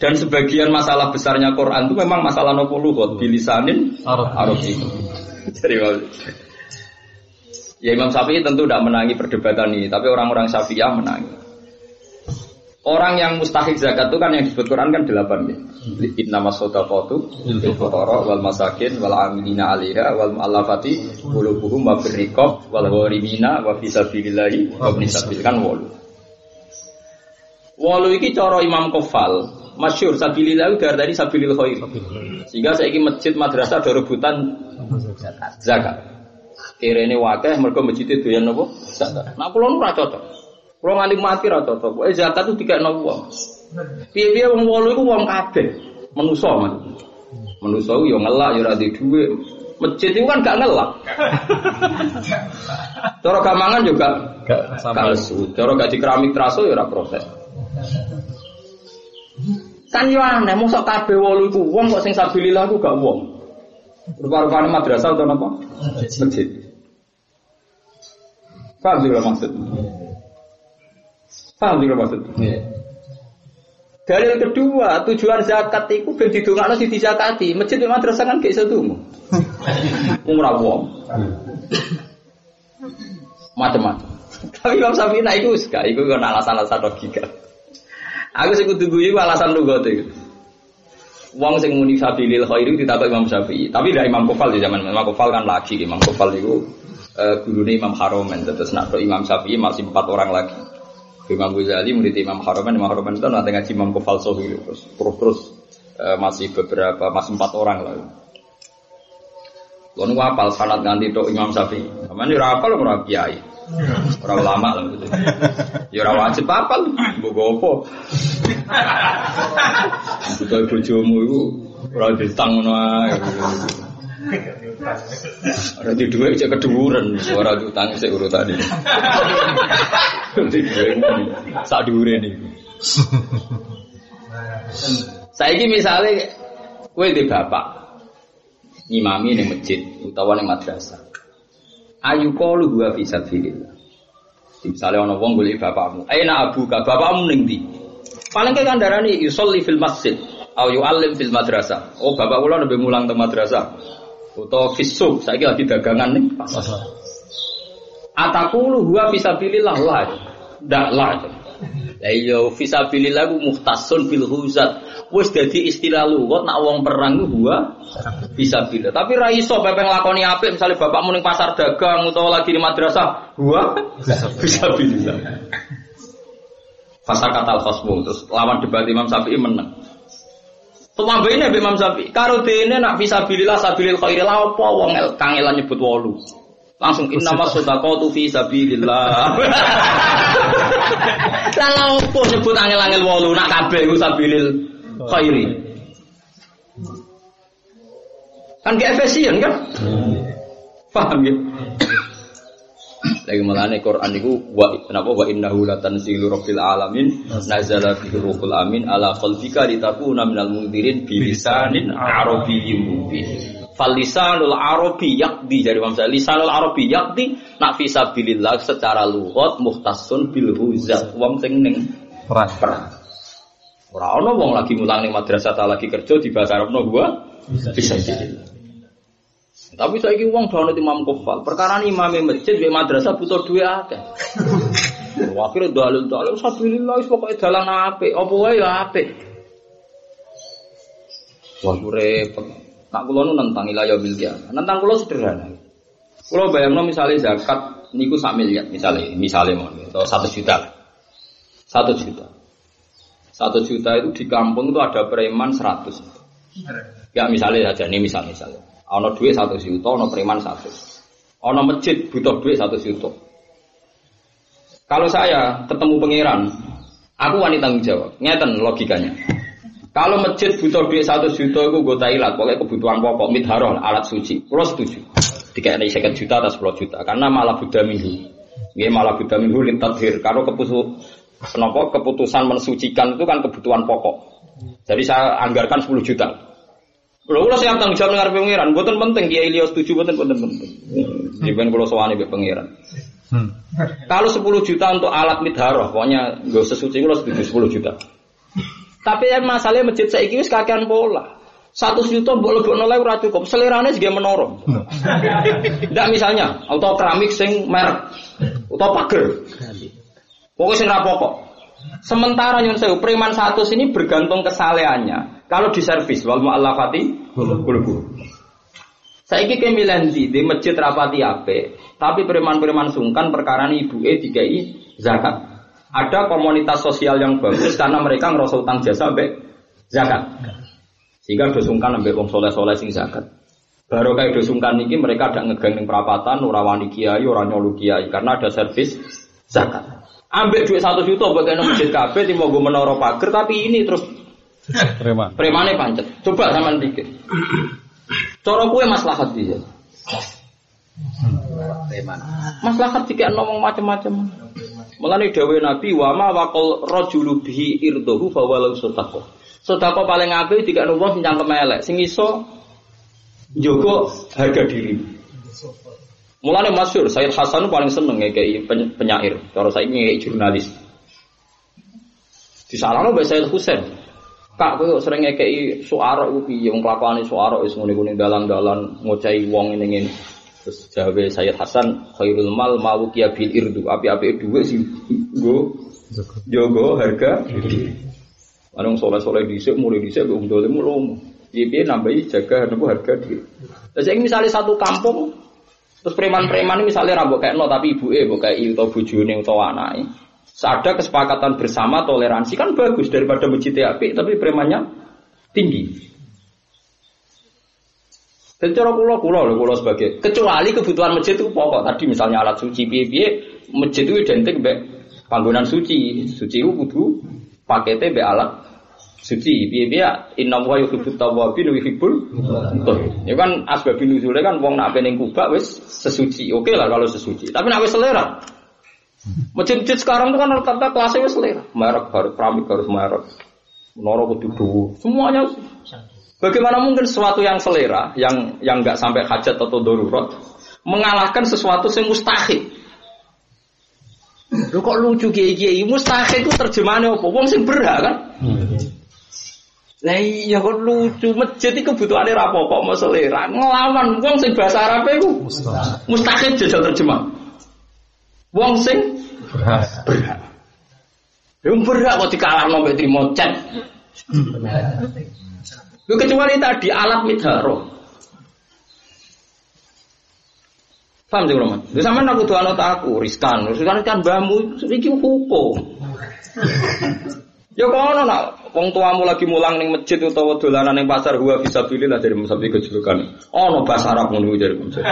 Dan sebagian masalah besarnya Quran itu memang masalah nopo lugot bilisanin Arab itu. Jadi Ya Imam Syafi'i tentu tidak menangi perdebatan ini, tapi orang-orang Syafi'iyah menangi. Orang yang mustahik zakat itu kan yang disebut Quran kan delapan ya. Inna bil fuqara wal masakin wal amilina 'alaiha wal mu'allafati qulubuhum wa birriqab wal gharimina wa fi sabilillahi wa kan walu. Walu iki cara Imam Kofal masyur sabilillah dari tadi sabilil khair. Sehingga saya ingin masjid madrasah ada rebutan zakat. Kira ini wakil mereka masjid itu yang nopo zakat. Nah kalau nu cocok. Kalau nganti mati ra cocok. Eh zakat itu tiga nopo. Piye-piye wong wolu iku wong kabeh. Menusa man. Menusa yo ngelak yo ora duwe. Masjid itu kan gak ngelak. Cara gamangan juga gak lesu. Cara gak di keramik teraso ya ora protes. Kan yo aneh, mosok kabeh wolu iku wong kok sing sabilillah iku gak wong. Rupa-rupane madrasah atau apa? Masjid. Paham juga maksud? Paham juga maksud? Iya. Dalil kedua, tujuan zakat itu ben didongakno sing dizakati. Masjid dan madrasah kan gak iso tunggu. Umrah wong. Macam-macam. Tapi Imam Syafi'i nah iku gak iku kan alasan-alasan logika. Aku sih kudu guyu alasan gote. Wong sing muni sabilil khairi ditabak Imam Syafi'i. Tapi dari Imam Kufal di zaman Imam Kufal kan lagi Imam Kufal itu uh, gurune Imam Haromen terus nak Imam Syafi'i masih empat orang lagi. Imam Ghazali murid Imam Haromen, Imam Haromen itu nanti ngaji Imam Kufal Sohi terus terus, terus uh, masih beberapa masih empat orang lagi. Lalu apal sanat ganti tok Imam Syafi'i. Mana ora apal ora kiai. Ora ulama lho. Ya ora wajib apal, mbok opo. Butuh bojomu iku ora ditang ngono ae. Ora di dhuwit cek keduren, ora utang sik urutane. Di dhuwit sak dhuwure niku. Saiki misale kowe di bapak ngimami ning masjid utawa ning madrasah ayu kalu gua bisa pilih. Misalnya ono wong golek bapakmu, aina abuka, bapakmu ning ndi? Paling ke kandarani yusolli fil masjid au yu'allim fil madrasah. Oh, bapak kula nembe mulang teng madrasah. Utawa fisuk, saiki lagi dagangan nih pasar. Atakulu gua bisa pilih lah lah. Ndak lah. Lah iya fisabilillah ku muhtasun bil huzat wis dadi istilah lugat nak wong perang ku gua bisa bila. Tapi ra iso pepe nglakoni apik misalnya bapakmu ning pasar dagang utawa lagi di madrasah, gua bisa bila. Pasar kata khosmu terus lawan debat Imam Syafi'i menang. Tumambene Mbak Imam Syafi'i, karo dene nak bisa bilillah sabilil khairi la apa wong kangelan nyebut wolu. Langsung inna masadaqatu fi sabilillah. Lah opo nyebut angel-angel wolu nak kabeh iku sabilil khairi. Kan gak efisien kan? Paham ya? Lagi melane Quran itu wa kenapa wa innahu latanzilu rabbil alamin nazala bihi ruhul amin ala qalbika litakuna minal mundirin bilisanin arabiyyin mubin. Fal lisanul arabi yakdi jadi Imam lisanul arabi yakdi nak fisabilillah secara lughat muhtasun bil huzat wong sing ning perang. Ora ono wong lagi mulang ning madrasah ta lagi kerja di bahasa Arabno gua bisa jadi. Tapi saya ini uang dono imam kofal. Perkara ini imam masjid di madrasah butuh dua akeh. Akhirnya dalil dalil sabilillah pokoknya dalan ape, apa wae ya ape. Wah repot. Nak kula nu nentang ilayah bil Nentang kula sederhana. Kula bayangno misalnya zakat niku sak miliar misalnya, misalnya mau atau satu juta. Satu juta. Satu juta itu di kampung itu ada preman seratus. Ya misalnya saja, ini misal misalnya. Ono duit satu juta, ono preman satu. Ono masjid butuh duit satu juta. Kalau saya ketemu pangeran, aku wanita tanggung jawab. Ngeten logikanya. Kalau masjid butuh duit satu juta, aku gue tailat. Pokoknya kebutuhan pokok, mitharoh, alat suci. Kalau setuju. Tiga ini sekian juta atau sepuluh juta. Karena malah buddha minggu. Ini malah buddha minggu lintathir. Kalau keputusan keputusan mensucikan itu kan kebutuhan pokok. Jadi saya anggarkan 10 juta. Kalau kalau siap tanggung jawab dengan pengiran, buatan penting Kiai Leo setuju buatan penting. Jadi kan kalau soalnya pengiran. Hmm. Kalau 10 juta untuk alat midharoh, pokoknya gak sesuci kalau setuju 10 juta. Tapi yang masalahnya masjid saya ini kakean pola. Satu juta boleh lebih nolai ora cukup. Selerane juga menorong. Tidak misalnya auto keramik sing merek atau pagar. Pokoknya sing rapokok. Sementara nyun sewu preman satu sini bergantung kesalehannya. Kalau di servis wal mu'allafati bulu Saya ini kemilan di di masjid rapati ape, tapi preman-preman sungkan perkara ibu e dikai zakat. Ada komunitas sosial yang bagus karena mereka ngerasa utang jasa sampai zakat. Sehingga dosungkan sampai wong soleh-soleh sing zakat. Baru kayak dosungkan ini mereka ada ngegang perapatan, ora kiai, ora nyolu kiai karena ada servis zakat. Ambil duit satu juta bagian masjid kafe, mau gue menara pagar, tapi ini terus preman. Premannya pancet. Coba sama pikir. Coro kue maslahat dia. Preman. Maslahat jika ngomong macam-macam. Mulane dawe Nabi wa ma waqal rajulu bihi irdahu fa walau sedekah. Paling apik jika wong sing cangkem elek, sing iso njogo harga diri. Mulane masyur, Sayyid Hasan paling seneng kayak penyair. Kalau saya ini kayak jurnalis. Di sana lo Sayyid Husain. Kak, kowe sering ngekei suara upi yang kelakuan suara is ngene kuning dalan-dalan ngocai wong ini. Terus jawabe Sayyid Hasan, khairul mal malu kia bil irdu. Api-api dua sih go jogo harga. Ana soleh-soleh dhisik mulai dhisik kok dolim lomo. Piye nambahi jaga nopo harga diri. Lah saiki satu kampung terus preman-preman misalnya rambut kayak no tapi ibu eh kayak atau bujune atau anaknya. Ada kesepakatan bersama toleransi kan bagus daripada masjid api tapi premannya tinggi. Dan cara kulo kulo loh kulo sebagai kecuali kebutuhan masjid itu pokok tadi misalnya alat suci piye piye masjid itu identik be panggonan suci. Suci itu kudu paketnya be alat suci. Piye piye inna wa yuhibbut tawwabin wa yuhibbul ya kan asbabun nuzulnya kan wong nak pening kubak wis sesuci. Oke lah kalau sesuci. Tapi nak wis selera. Masjid-masjid sekarang itu kan rata-rata kelasnya wis selera. Merek harus keramik harus merek. Menara kudu semuanya Bagaimana mungkin sesuatu yang selera, yang yang nggak sampai hajat atau darurat, mengalahkan sesuatu yang mustahil? Lu kok lucu kiai kiai mustahil itu terjemahannya apa? Wong sing berhak kan? Lah iya kok lucu masjid itu kebutuhannya rapo kok mau selera ngelawan wong sing bahasa Arab itu mustahil jajal terjemah. Wong sing berhak. Berhak. Yang berhak kok dikalahno mbek trimo chat. Lu kecuali tadi alat midharo. Paham sih Roman? Lu sama aku tuh alat aku, riskan, riskan kan bamu, iki hukum. Ya kono nak wong tuamu lagi mulang ning masjid utawa dolanan ning pasar gua bisa pilih lah dari musabbi kejulukan. Ono bahasa Arab ngono dari musabbi.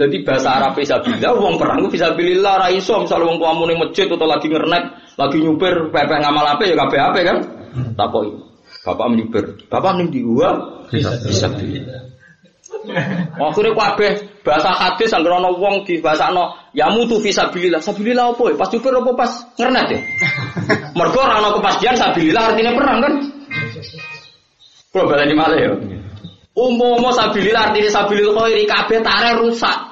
Jadi bahasa Arab bisa bila wong perang bisa pilih lah raiso misal wong tuamu ning masjid atau lagi ngernek lagi nyupir pepe ngamal apa ya kabeh apa kan? Takoi. Bapak menyupir. Bapak ning di gua bisa bisa. Akhirnya kabeh bahasa hadis anggere ana wong di bahasano ya mutu fi sabilillah. Sabilillah apa ya? Pas nyupir apa pas ngernet ya? Mergo ora ana kepastian sabilillah artinya perang kan? Kulo baleni malih ya. Umum sabilillah artinya sabilillah khairi kabeh tarik rusak.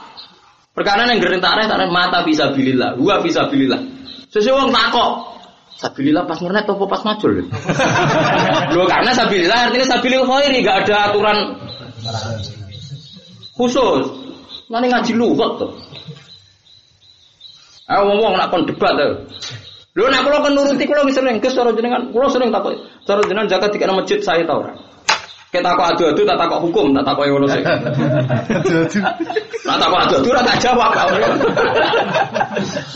Perkara yang gereng tarik tarik mata bisa bilillah, gua bisa bilillah. Sesuai wong takok. Sabilillah pas ngernet atau pas majul? Loh karena sabilillah artinya sabilil khairi gak ada aturan khusus. Nanti ngaji luwet tuh. Ah wong-wong nak kon debat tuh. Lho nak kula kan nuruti kula wis sering cara jenengan, kula sering takok. Cara jenengan zakat dikene masjid saya tau ora? Kita takut adu-adu, tak takut hukum, tak takut yang sih. Tak takut adu-adu, tak jawab.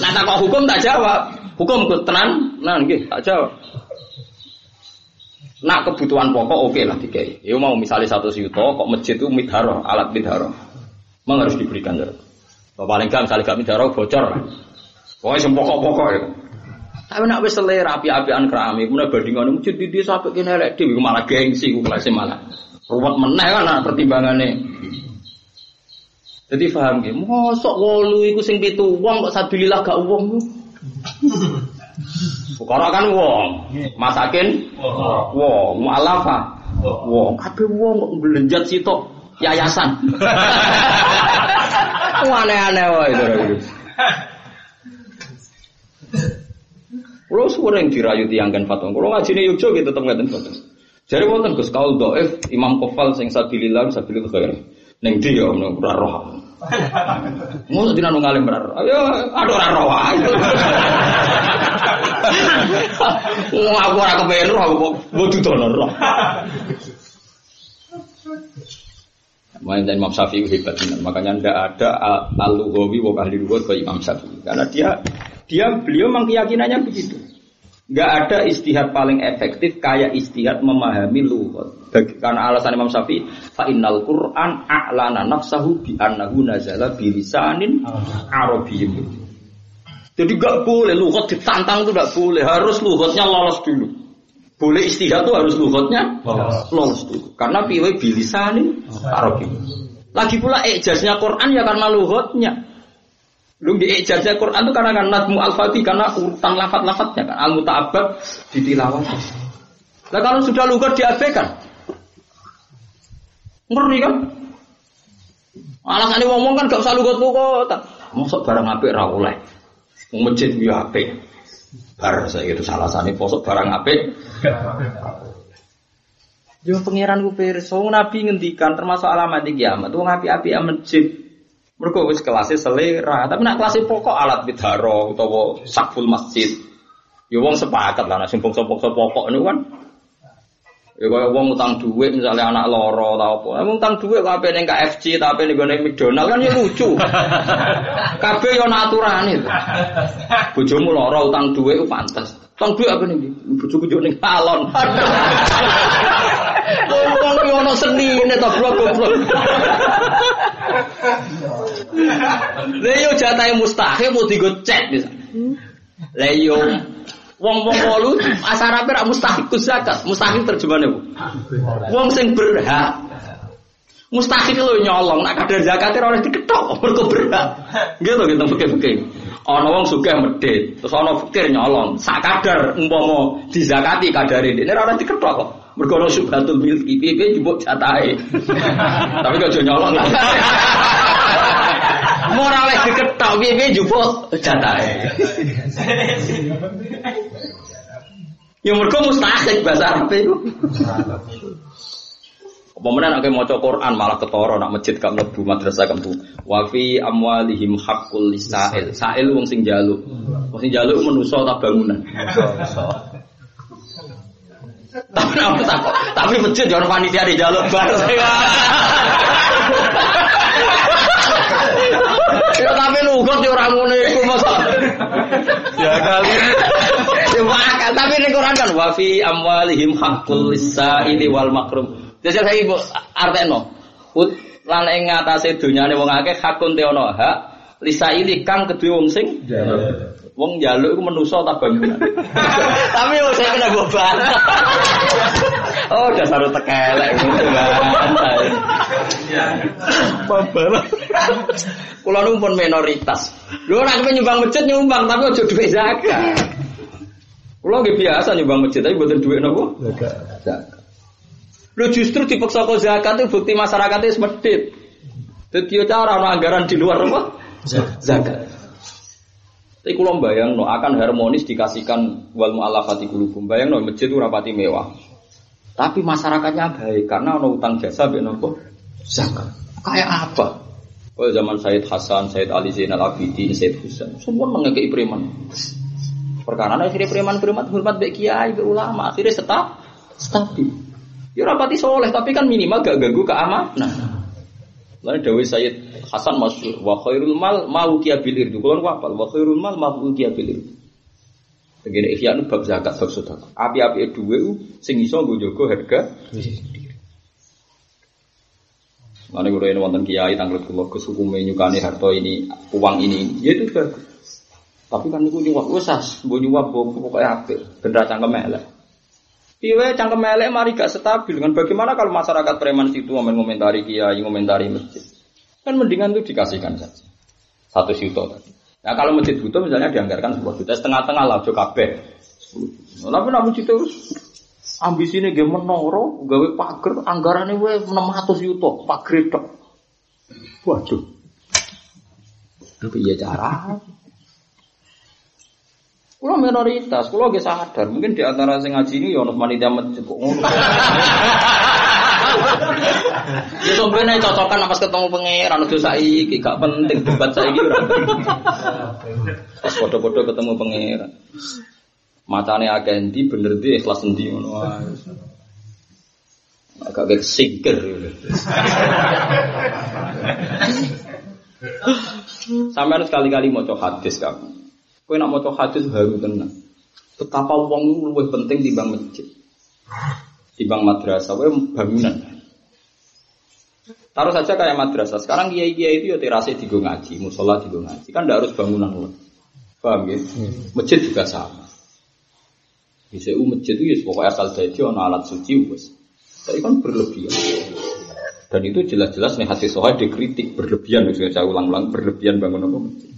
Nah takut hukum tak jawab. Hukum tenan, nah nggih tak jawab. Nak kebutuhan pokok oke okay lah dikai. Ya mau misalnya satu juta, kok masjid itu midharo, alat midharo. Memang harus diberikan. Paling gak misalnya gak midharo bocor. Pokoknya semua pokok-pokok ya. Tapi nak wis selera api-apian kerami, kemudian bandingan masjid di desa sampai kene elek dhewe malah gengsi ku kelas malah. Ruwet meneh kan nah, pertimbangane. Jadi paham nggih, mosok wolu iku sing pitu wong kok sabilillah gak wong. Fukara kan wong, masakin wong, mu'alafa wong, kabeh wong kok belenjat sitok yayasan. Aneh-aneh wae itu. Kulo sering dirayu tiang kan fatwa. Kulo ngaji nih Yogyo gitu tetep ngaten fatwa. Jadi wonten Gus kaul doef Imam Kofal sing sabilillah sabilil khair. Neng dia neng ora roh. Mau dina nang ngalim ora roh. Ayo ada ora roh aku ora kepen roh kok bodu dono roh. Main dan Imam Syafi'i hebat Makanya tidak ada al-lughawi wa ahli lughat ke Imam Syafi'i. Karena dia dia beliau memang keyakinannya begitu. Gak ada istihad paling efektif kayak istihad memahami lughat. Karena alasan Imam Syafi'i, fa innal Qur'an a'lana nafsahu bi annahu nazala bi lisanin arabiyyin. Jadi gak boleh lughat ditantang itu gak boleh, harus lughatnya lolos dulu. Boleh istihad itu harus lughatnya lolos dulu. Karena piwe bi lisanin arabiyyin. Lagi pula ijaznya Quran ya karena lughatnya. Lu di ijazah Quran itu karena kan nazmu al-fatih karena urutan lafat-lafatnya kan al muta'abbad ditilawat. Nah kalau sudah lugat diabaikan. Ngeri kan? Alasannya ngomong kan gak usah lugat lugat. Masuk barang apik ra oleh. Masjid ya. Bar saya itu salah sani posok barang apik. Yo pangeran ku pirsa Nabi ngendikan termasuk alamat kiamat. Wong api-api masjid mereka wis kelasnya selera, tapi nak kelasnya pokok alat bidaro utawa sakful masjid. Ya wong sepakat lah, sing bangsa-bangsa pokok niku kan. Ya kaya wong utang duit misalnya anak loro atau apa. Emang utang duit kok ning KFC tapi ning gone McDonald kan ya lucu. Kabeh yo naturane. Bojomu loro utang duit ku pantes. Utang duit apa nih? Bojoku yo ning palon. Wong yo ono senine to goblok-goblok. Lah yo jatahe mustahil mau digo cek bisa. Lah yo Wong wong wolu asar apa rak mustahik zakat. Mustahik terjemahnya bu. Wong sing berhak. Mustahik lo nyolong. Nak kadar zakatnya oleh diketok. Mereka berhak. Gitu gitu fikir-fikir. Ono wong sugih medit, terus ono fikir nyolong. Sak kadar umpama dizakati kadar ini. Ini ora diketok kok. Mergo ono subhatul milki, piye jupuk jatahe. Tapi kok nyolong lah. Morale diketok piye jupuk jatahe. Yang mereka mustahik bahasa Arab itu. Mana nak mau Quran malah ketoro nak masjid gak mlebu madrasah kamu. Wa fi amwalihim haqqul lisail. Sail wong sing jaluk. Wong sing jaluk menuso tak bangunan. Tapi apa tak tapi masjid jangan panitia di jaluk bar. Ya tapi nugot di orang ngono iku masa. Ya kali. Ya tapi ning Quran kan wa fi amwalihim haqqul lisaili wal makrum. Jajal saya ibu arteno. Ut lan ing ngatasé donyane wong akeh hakun te ana hak lisaili kang kedue wong sing Wong jaluk iku menusa ta bangunan. Tapi wong saya kena beban. Oh, dasar tekelek gitu kan. Babar. Kula nu pun minoritas. Lho nek nyumbang masjid nyumbang tapi aja dhuwit zakat. Kula nggih biasa nyumbang masjid tapi mboten dhuwit napa? Zakat. Lho justru dipaksa kok zakat itu bukti masyarakatnya semedit. Jadi cara anggaran di luar apa? Zakat. Tapi kalau bayang no akan harmonis dikasihkan wal mu'alafati kulubum. Bayang no masjid itu rapati mewah. Tapi masyarakatnya baik karena ono utang jasa be nopo zakat. Kayak apa? Oh zaman Said Hasan, Said Ali Zainal Abidin, Said Husain, semua mengekei preman. Perkara akhirnya preman-preman hormat baik kiai, baik ulama, akhirnya tetap stabil. Ya rapati soleh, tapi kan minimal gak ganggu keamanan. Nah, Lalu Dawi Sayyid Hasan masyur wa khairul mal mau kia bilir itu. Kalau apa? Wa khairul mal mau kia bilir. Begini ikhya nu bab zakat bab sedekah. Api-api duwe sing iso nggo jaga harga Mana gue ini wonten kiai tanggal kulo kesukume nyukani harto ini uang ini, ya itu bagus. Tapi kan itu nyuap usas, bu nyuap bu pokoknya apik, benda cangkem elek. Piwe cangkem elek mari gak stabil kan bagaimana kalau masyarakat preman situ ngomentari kiai, ngomentari masjid. Kan mendingan tuh dikasihkan saja. Satu juta tadi. Nah kalau masjid butuh misalnya dianggarkan 10 juta, setengah-tengah lah jo kabeh. Tapi masjid terus ambisine ge menoro, gawe pager anggarane wae 600 juta, pager tok. Waduh. Tapi ya cara. Kulo minoritas, kulo gak sadar. Mungkin di antara sing ngaji ini ya ono panitia masjid kok ngono. Ya sebenarnya cocokan pas ketemu pangeran itu saiki gak penting debat saiki ora. Pas foto-foto ketemu pangeran. Matane akeh endi bener di ikhlas endi ngono. Agak kayak singkir. Sampai sekali-kali mau hadis kamu. Kowe nak maca hadis haru tenang. Betapa wong lebih penting bang masjid. bang madrasah, kowe bangunan. Taruh saja kayak madrasah. Sekarang kiai kiai itu ya terasi tiga ngaji, musola tiga ngaji. Kan tidak harus bangunan loh. Paham ya? Hmm. Masjid juga sama. Bisa u masjid itu ya pokoknya asal jadi ono alat suci wes. Tapi kan berlebihan. Dan itu jelas-jelas nih hati soal dikritik berlebihan. Misalnya saya ulang-ulang berlebihan bangun apa masjid.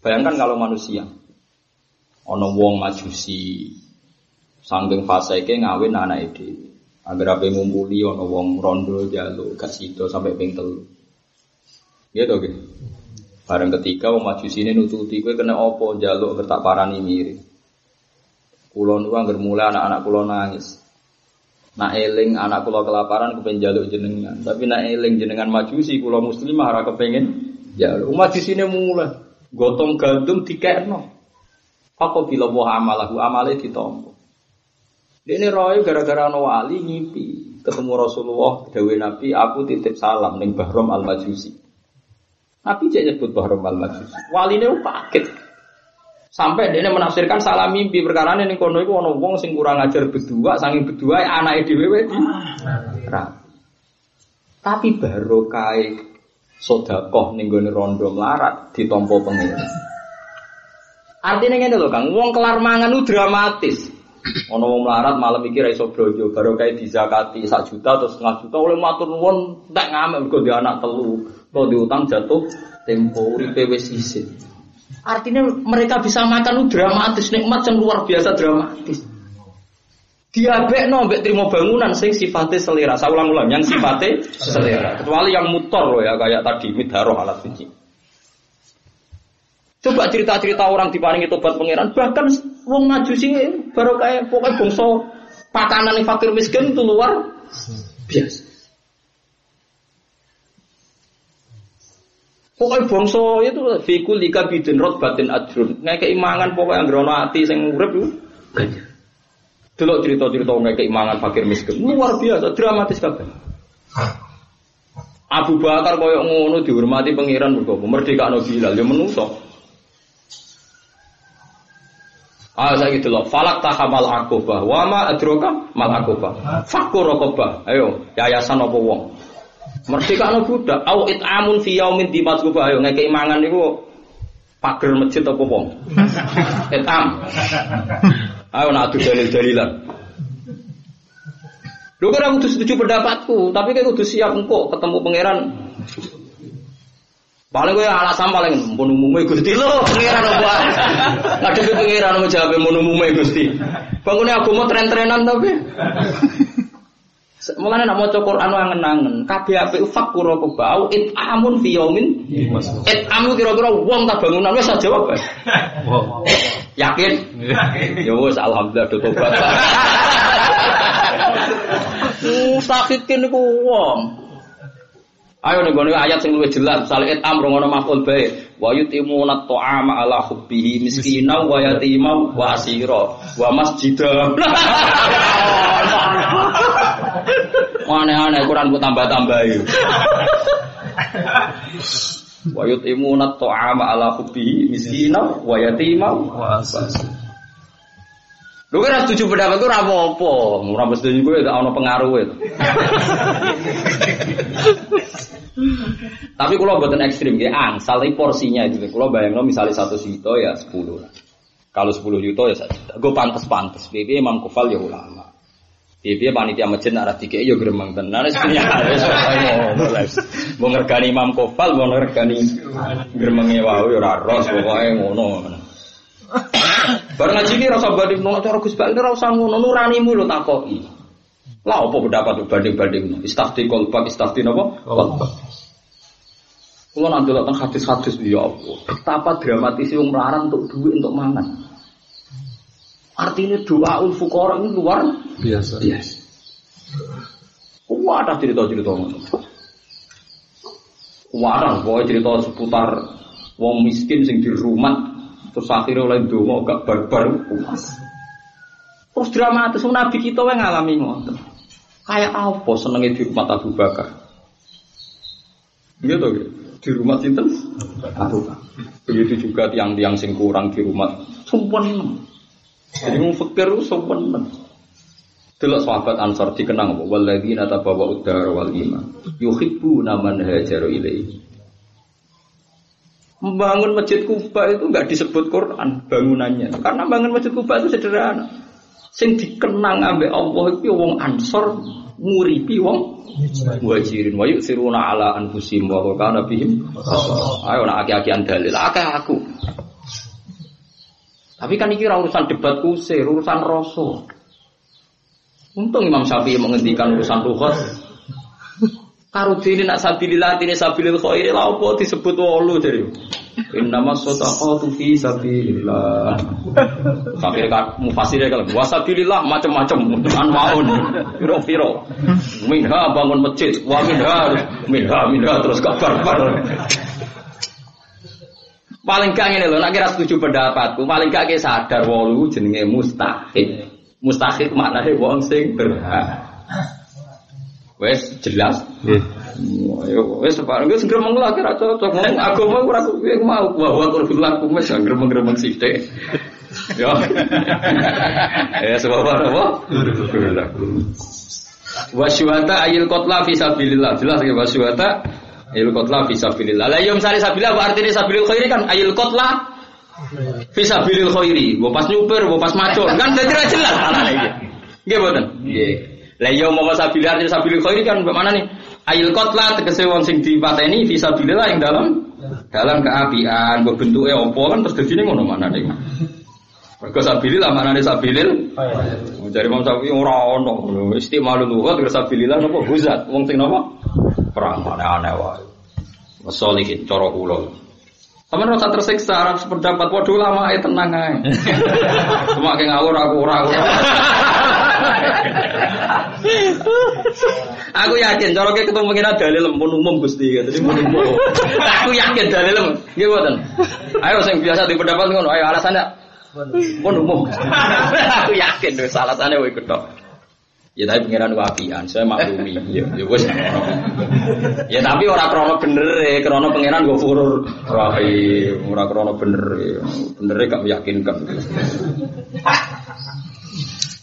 Bayangkan kalau manusia, ono wong majusi, sanggeng faseke ngawin anak itu, agar apa ngumpuli ono wong rondo jalo kasih sampai ping telu. Gitu gitu. Bareng ketika wong majusi ini nututi kue kena opo jaluk bertak parani miri. Kulon uang mulai anak-anak kulon nangis. Nak eling anak kulo kelaparan kepengen jaluk jenengan. Tapi nak eling jenengan majusi kulo muslimah ora kepengen jaluk. Majusi ini mulai. Gotong gandum dikekno. Aku bila wah amalahu amale ditompo. Ini roy gara-gara no wali ngipi ketemu Rasulullah Dewi Nabi aku titip salam neng Bahrom al Majusi. Nabi jadi nyebut Bahrom al Majusi. Wali ini paket. Sampai dia menafsirkan salam mimpi perkara ini kono itu ono wong sing kurang ajar berdua, saking berdua anak dhewe di. Tapi baru kai sodakoh ning rondo melarat ditompo pengen. Artinya ngene lho Kang, wong kelar mangan itu dramatis. Ono wong melarat malam iki ra iso brojo, baru kae dizakati sak juta atau setengah juta oleh matur nuwun tak ngamek mergo anak telu. Kalau diutang jatuh tempo uripe wis isin. Artinya mereka bisa makan itu dramatis, nikmat yang luar biasa dramatis. Diabek no, mbek terima bangunan sing sifatnya selera. Saya ulang-ulang, yang sifatnya selera. Kecuali yang mutor loh ya kayak tadi midharoh alat suci. Coba cerita-cerita orang diparingi tobat pangeran, bahkan wong majusi baru kayak pokoknya bangsa pakanan yang fakir miskin itu luar biasa. Pokoknya bangsa itu fikul lika bidin rot batin adrun. Nggak keimangan pokoknya yang grono hati yang urip itu. Dulu cerita-cerita nggak keimangan fakir miskin luar biasa, dramatis kabeh. Abu Bakar koyok ngono dihormati pangeran mergo merdeka no Bilal ya menusuk. Ah saya gitu loh. Falak tahamal akobah. Wama adroka mal akobah. Fakur rokobah. Ayo yayasan apa wong. Merdeka no budak. Au amun fi yaumin di. Ayo ngekei mangan itu pager masjid apa wong. am. Ayo nak adu dalil-dalilan. Lu kan aku setuju pendapatku, tapi kan kudu siap engkau ketemu pangeran Paling gue alasan paling pun umumnya gusti lo pengiran apa? Ngadepi pengiran mau jawab pun umumnya gusti. Bangunnya aku mau tren-trenan tapi. Mulane nak maca Quran angen-angen, kabeh apik fakura bau it amun fi yaumin. It amu kira-kira wong tak bangunan wis jawab. Yakin? Ya wis alhamdulillah do tobat. Mustaqikin niku wong. Ayo nih gue ayat sing luwih jelas, misalnya et amro ngono maful bae. Wa yutimuna ta'ama ala hubbihi miskina wa yatima wa asira wa. Aneh-aneh Quran ku tambah-tambahi. Wa yutimuna ta'ama ala hubbihi miskina wa yatima wa. Lu kan setuju pendapat itu rapo apa? Ora setuju gue gak ono pengaruh itu. Tapi kalau buatan ekstrim, ya angsal porsinya itu. Kalau bayang misalnya satu juta ya sepuluh. Kalau sepuluh juta ya satu. Gue pantas pantas. Bibi Imam Kufal ya ulama. Bibi panitia masjid arah tiga ya geremang tenan. Sebenarnya harus mau ngergani Imam Kufal, mau ngergani geremangnya wow ya raros pokoknya ngono. Barang ngaji ini rasa banding nol cara Gus Bak ini rasa ngono nuranimu lo takoki. Lah apa pendapat banding-banding istafti kolbak istafti? Kolbak. Kalau nanti tentang hadis-hadis ya Allah, betapa dramatis melarang untuk duit untuk mangan. Artinya doa ul fukor ini luar biasa. Biasa. Wah, ada cerita-cerita Wah, ada pokoknya cerita seputar wong miskin sing di rumah terus akhirnya oleh dongo gak barbar puas. Terus dramatis nabi kita yang ngalami ngoten. Kayak apa senengnya di rumah Abu Bakar? Gitu gitu di rumah sinten Abu Begitu juga tiang-tiang sing kurang di rumah sumpen. Jadi mau fikir sumpen. Delok sahabat Ansar dikenang apa? Walladzina tabawa udara wal iman. Yuhibbu naman hajaru ilaihi. Membangun masjid Kuba itu nggak disebut Quran bangunannya, karena bangun masjid Kuba itu sederhana. Sing dikenang ambek Allah itu wong Ansor nguripi wong muhajirin wa yusiruna ala anfusihim wa kana bihim ayo nak aki-akian dalil akeh aku tapi kan ini urusan debat kusir urusan rasul untung Imam Syafi'i menghentikan urusan lughat Karudini nak sabilillah tini sabilil khairi lah apa disebut wolu jadi. Innama sadaqatu fi sabilillah. Sampai kan mufasirnya kalau wasabilillah macam-macam anwaun piro-piro. Minha bangun masjid, wa minha minha minha terus kabar bar. Paling gak ngene lho, nek kira setuju pendapatku, paling gak sadar wolu jenenge mustahil. Mustahil maknane wong sing berhak. Wes jelas. Ayo wes separang wis gremeng lah kira cocok ngomong agama ora kuwi mau bahwa kurang laku wis gremeng-gremeng sithik. Ya. Ya sebab apa? Wasyuhata ayil kotla fisabilillah. Jelas ya wasyuhata ayil kotla fisabilillah. Lah yo misale sabilillah artinya sabilil khairi kan ayil kotla fisabilil khairi. Mbok pas nyuper, mbok pas macul kan dadi ra jelas alane iki. Nggih mboten? Nggih. Lah yo mau sabilillah artinya sabilil khairi kan bagaimana nih? Ayil kotla tegese wong sing dipateni fisabilillah yang dalam dalam keapian, bentuknya opo kan terus dadine ngono mana nih? Mergo sabilillah maknane sabilil. Mencari Imam Syafi'i ora ono. Istimalul lughat sabilillah napa huzat. Wong sing napa? Perang aneh-aneh wae. Wasolihin cara kula. Sampeyan rasa tersiksa arep sependapat padha lama ae tenang ae. Cuma ke ngawur aku ora ora. aku yakin cara ke ketemu pengen dalil pun umum Gusti. Jadi umum. aku yakin dalil nggih mboten. Ayo sing biasa di pendapat ngono ayo alasannya pun umum. aku yakin deh salah sana wae ketok. Ya tapi pengiran wapian, saya maklumi. Ya, ya wes. Ya tapi orang krono bener ya, krono pengiran gue furur. Rahim, orang krono bener ya, bener gak meyakinkan.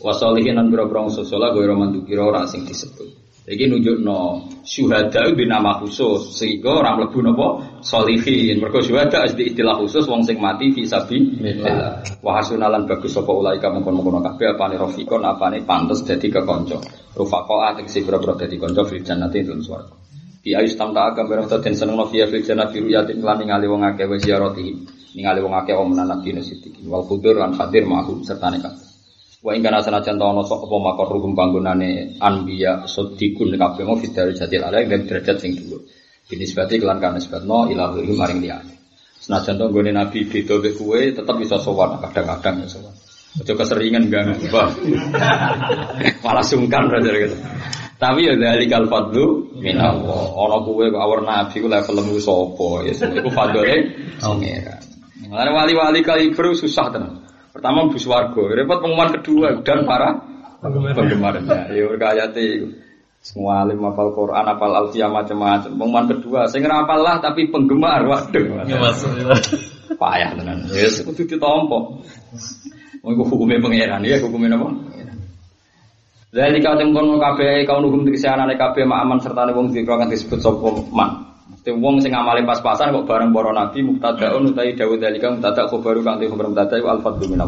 Wasolihin dan biro-biro sosola gue romantu kira orang sing disebut. Iki no syuhada itu nama khusus sehingga orang lebu nopo solihin. Mereka syuhada di istilah khusus wong sing mati visabi. Wah hasunalan bagus sapa ulaika mengkon mengkon kabeh apane rofikon apane pantes dadi kekanca. Rufaqo ating si boro dadi kanca fil jannati ing swarga. Bi ayus tamta agam barang to den seneng fiya fil jannati ruyatin lan ningali wong akeh wa ziyarati. Ningali wong akeh nabi wal qudur lan hadir ma'hum serta kabeh. Wa ing kana senajan ta ono sok apa makor ruhum panggonane anbiya sedikun kabeh mau fidari jatil ala ing derajat sing dhuwur. Binisbati kelan kana sebabno ilahi maring liyane. Senajan to nggone nabi beda mek kowe tetep bisa sowan kadang-kadang ya sowan. Aja keseringan gak. Malah sungkan aja gitu. Tapi ya dari kal fadlu min Allah. Ana kowe kok awar nabi ku levelmu sapa ya iku fadlane pangeran. Mulane wali-wali kali susah tenan. Pertama bus wargo, repot pengumuman kedua dan para penggemarnya. Ya berkayati semua alim hafal Quran, hafal alfiyah macam-macam. Pengumuman kedua, saya ngerapal lah tapi penggemar, waduh. Payah tenan. Ya kudu ditompo. Mau hukumnya pangeran, ya hukumnya apa? Dari kau tengkon kafe kau nunggu untuk kesehatan kafe aman serta wong dikau akan disebut sopo man. Sing wong sing amale pas-pasan kok bareng para nabi mubtadaun utawi dawuh dalika mubtada khabaru kang te khabar mubtada iku al-fadlu min.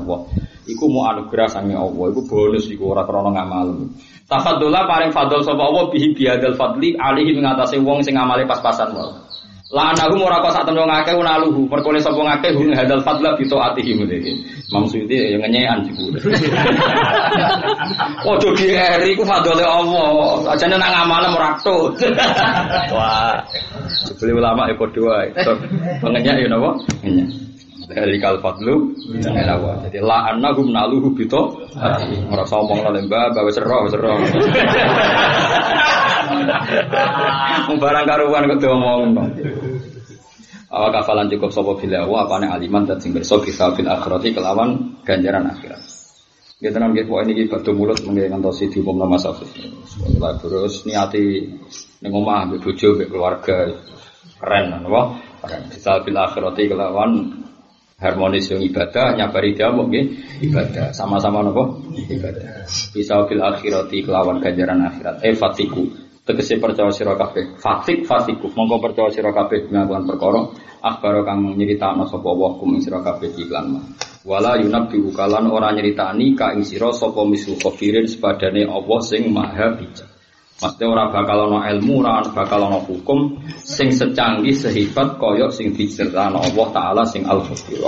Iku mu anugerah sange Allah, iku bonus iku ora krana ngamal. Tafaddola paring fadl sapa Allah bihi biadal fadli alihi ngatasi wong sing amale pas-pasan wae. La anahum ora kok sak temen ngake unaluhu, perkole sapa ngake hum hadal fadla bi taatihi mriki. Maksudnya yang ngenyean jiku. Ojo dieri ku fadole Allah, ajane nang amale ora Wah. Beli ulama ya padha wae. Pengenyak ya napa? Ngenyak. Dari fadlu Jadi la annahum naluhu bito. Merasa omong lah lembah Bawa serah serah Barang karuan kau omong Awak kafalan cukup sopo bila? Wa apa nih aliman dan sing berso bisa fil akhirati kelawan ganjaran akhirat. Kita nanti poin ini batu mulut mengenai tosi di umum nama safis. Terus niati nengomah bebujo keluarga. Keren, apa? Keren. Bisa fil akhirati kelawan harmonis yang ibadah nyabari dia mungkin ibadah. Sama-sama nopo ibadah. Bisa fil akhirati kelawan ganjaran akhirat. Eh fatiku. Tegese percaya sira kabeh. Fatik fatiku. Mongko percaya sira kabeh. Ngelakuan perkara. Akhbaro kang nyeritakno sapa wa kum sira kabeh iklan mah. Wala yunabbi kalan ora nyeritani ka ing sira sapa misu khabirin sepadane Allah sing maha bijak Maksudnya orang bakal ono ilmu, orang bakal ono hukum, sing secanggih sehebat koyok sing diceritakan Allah Taala sing al-Fakir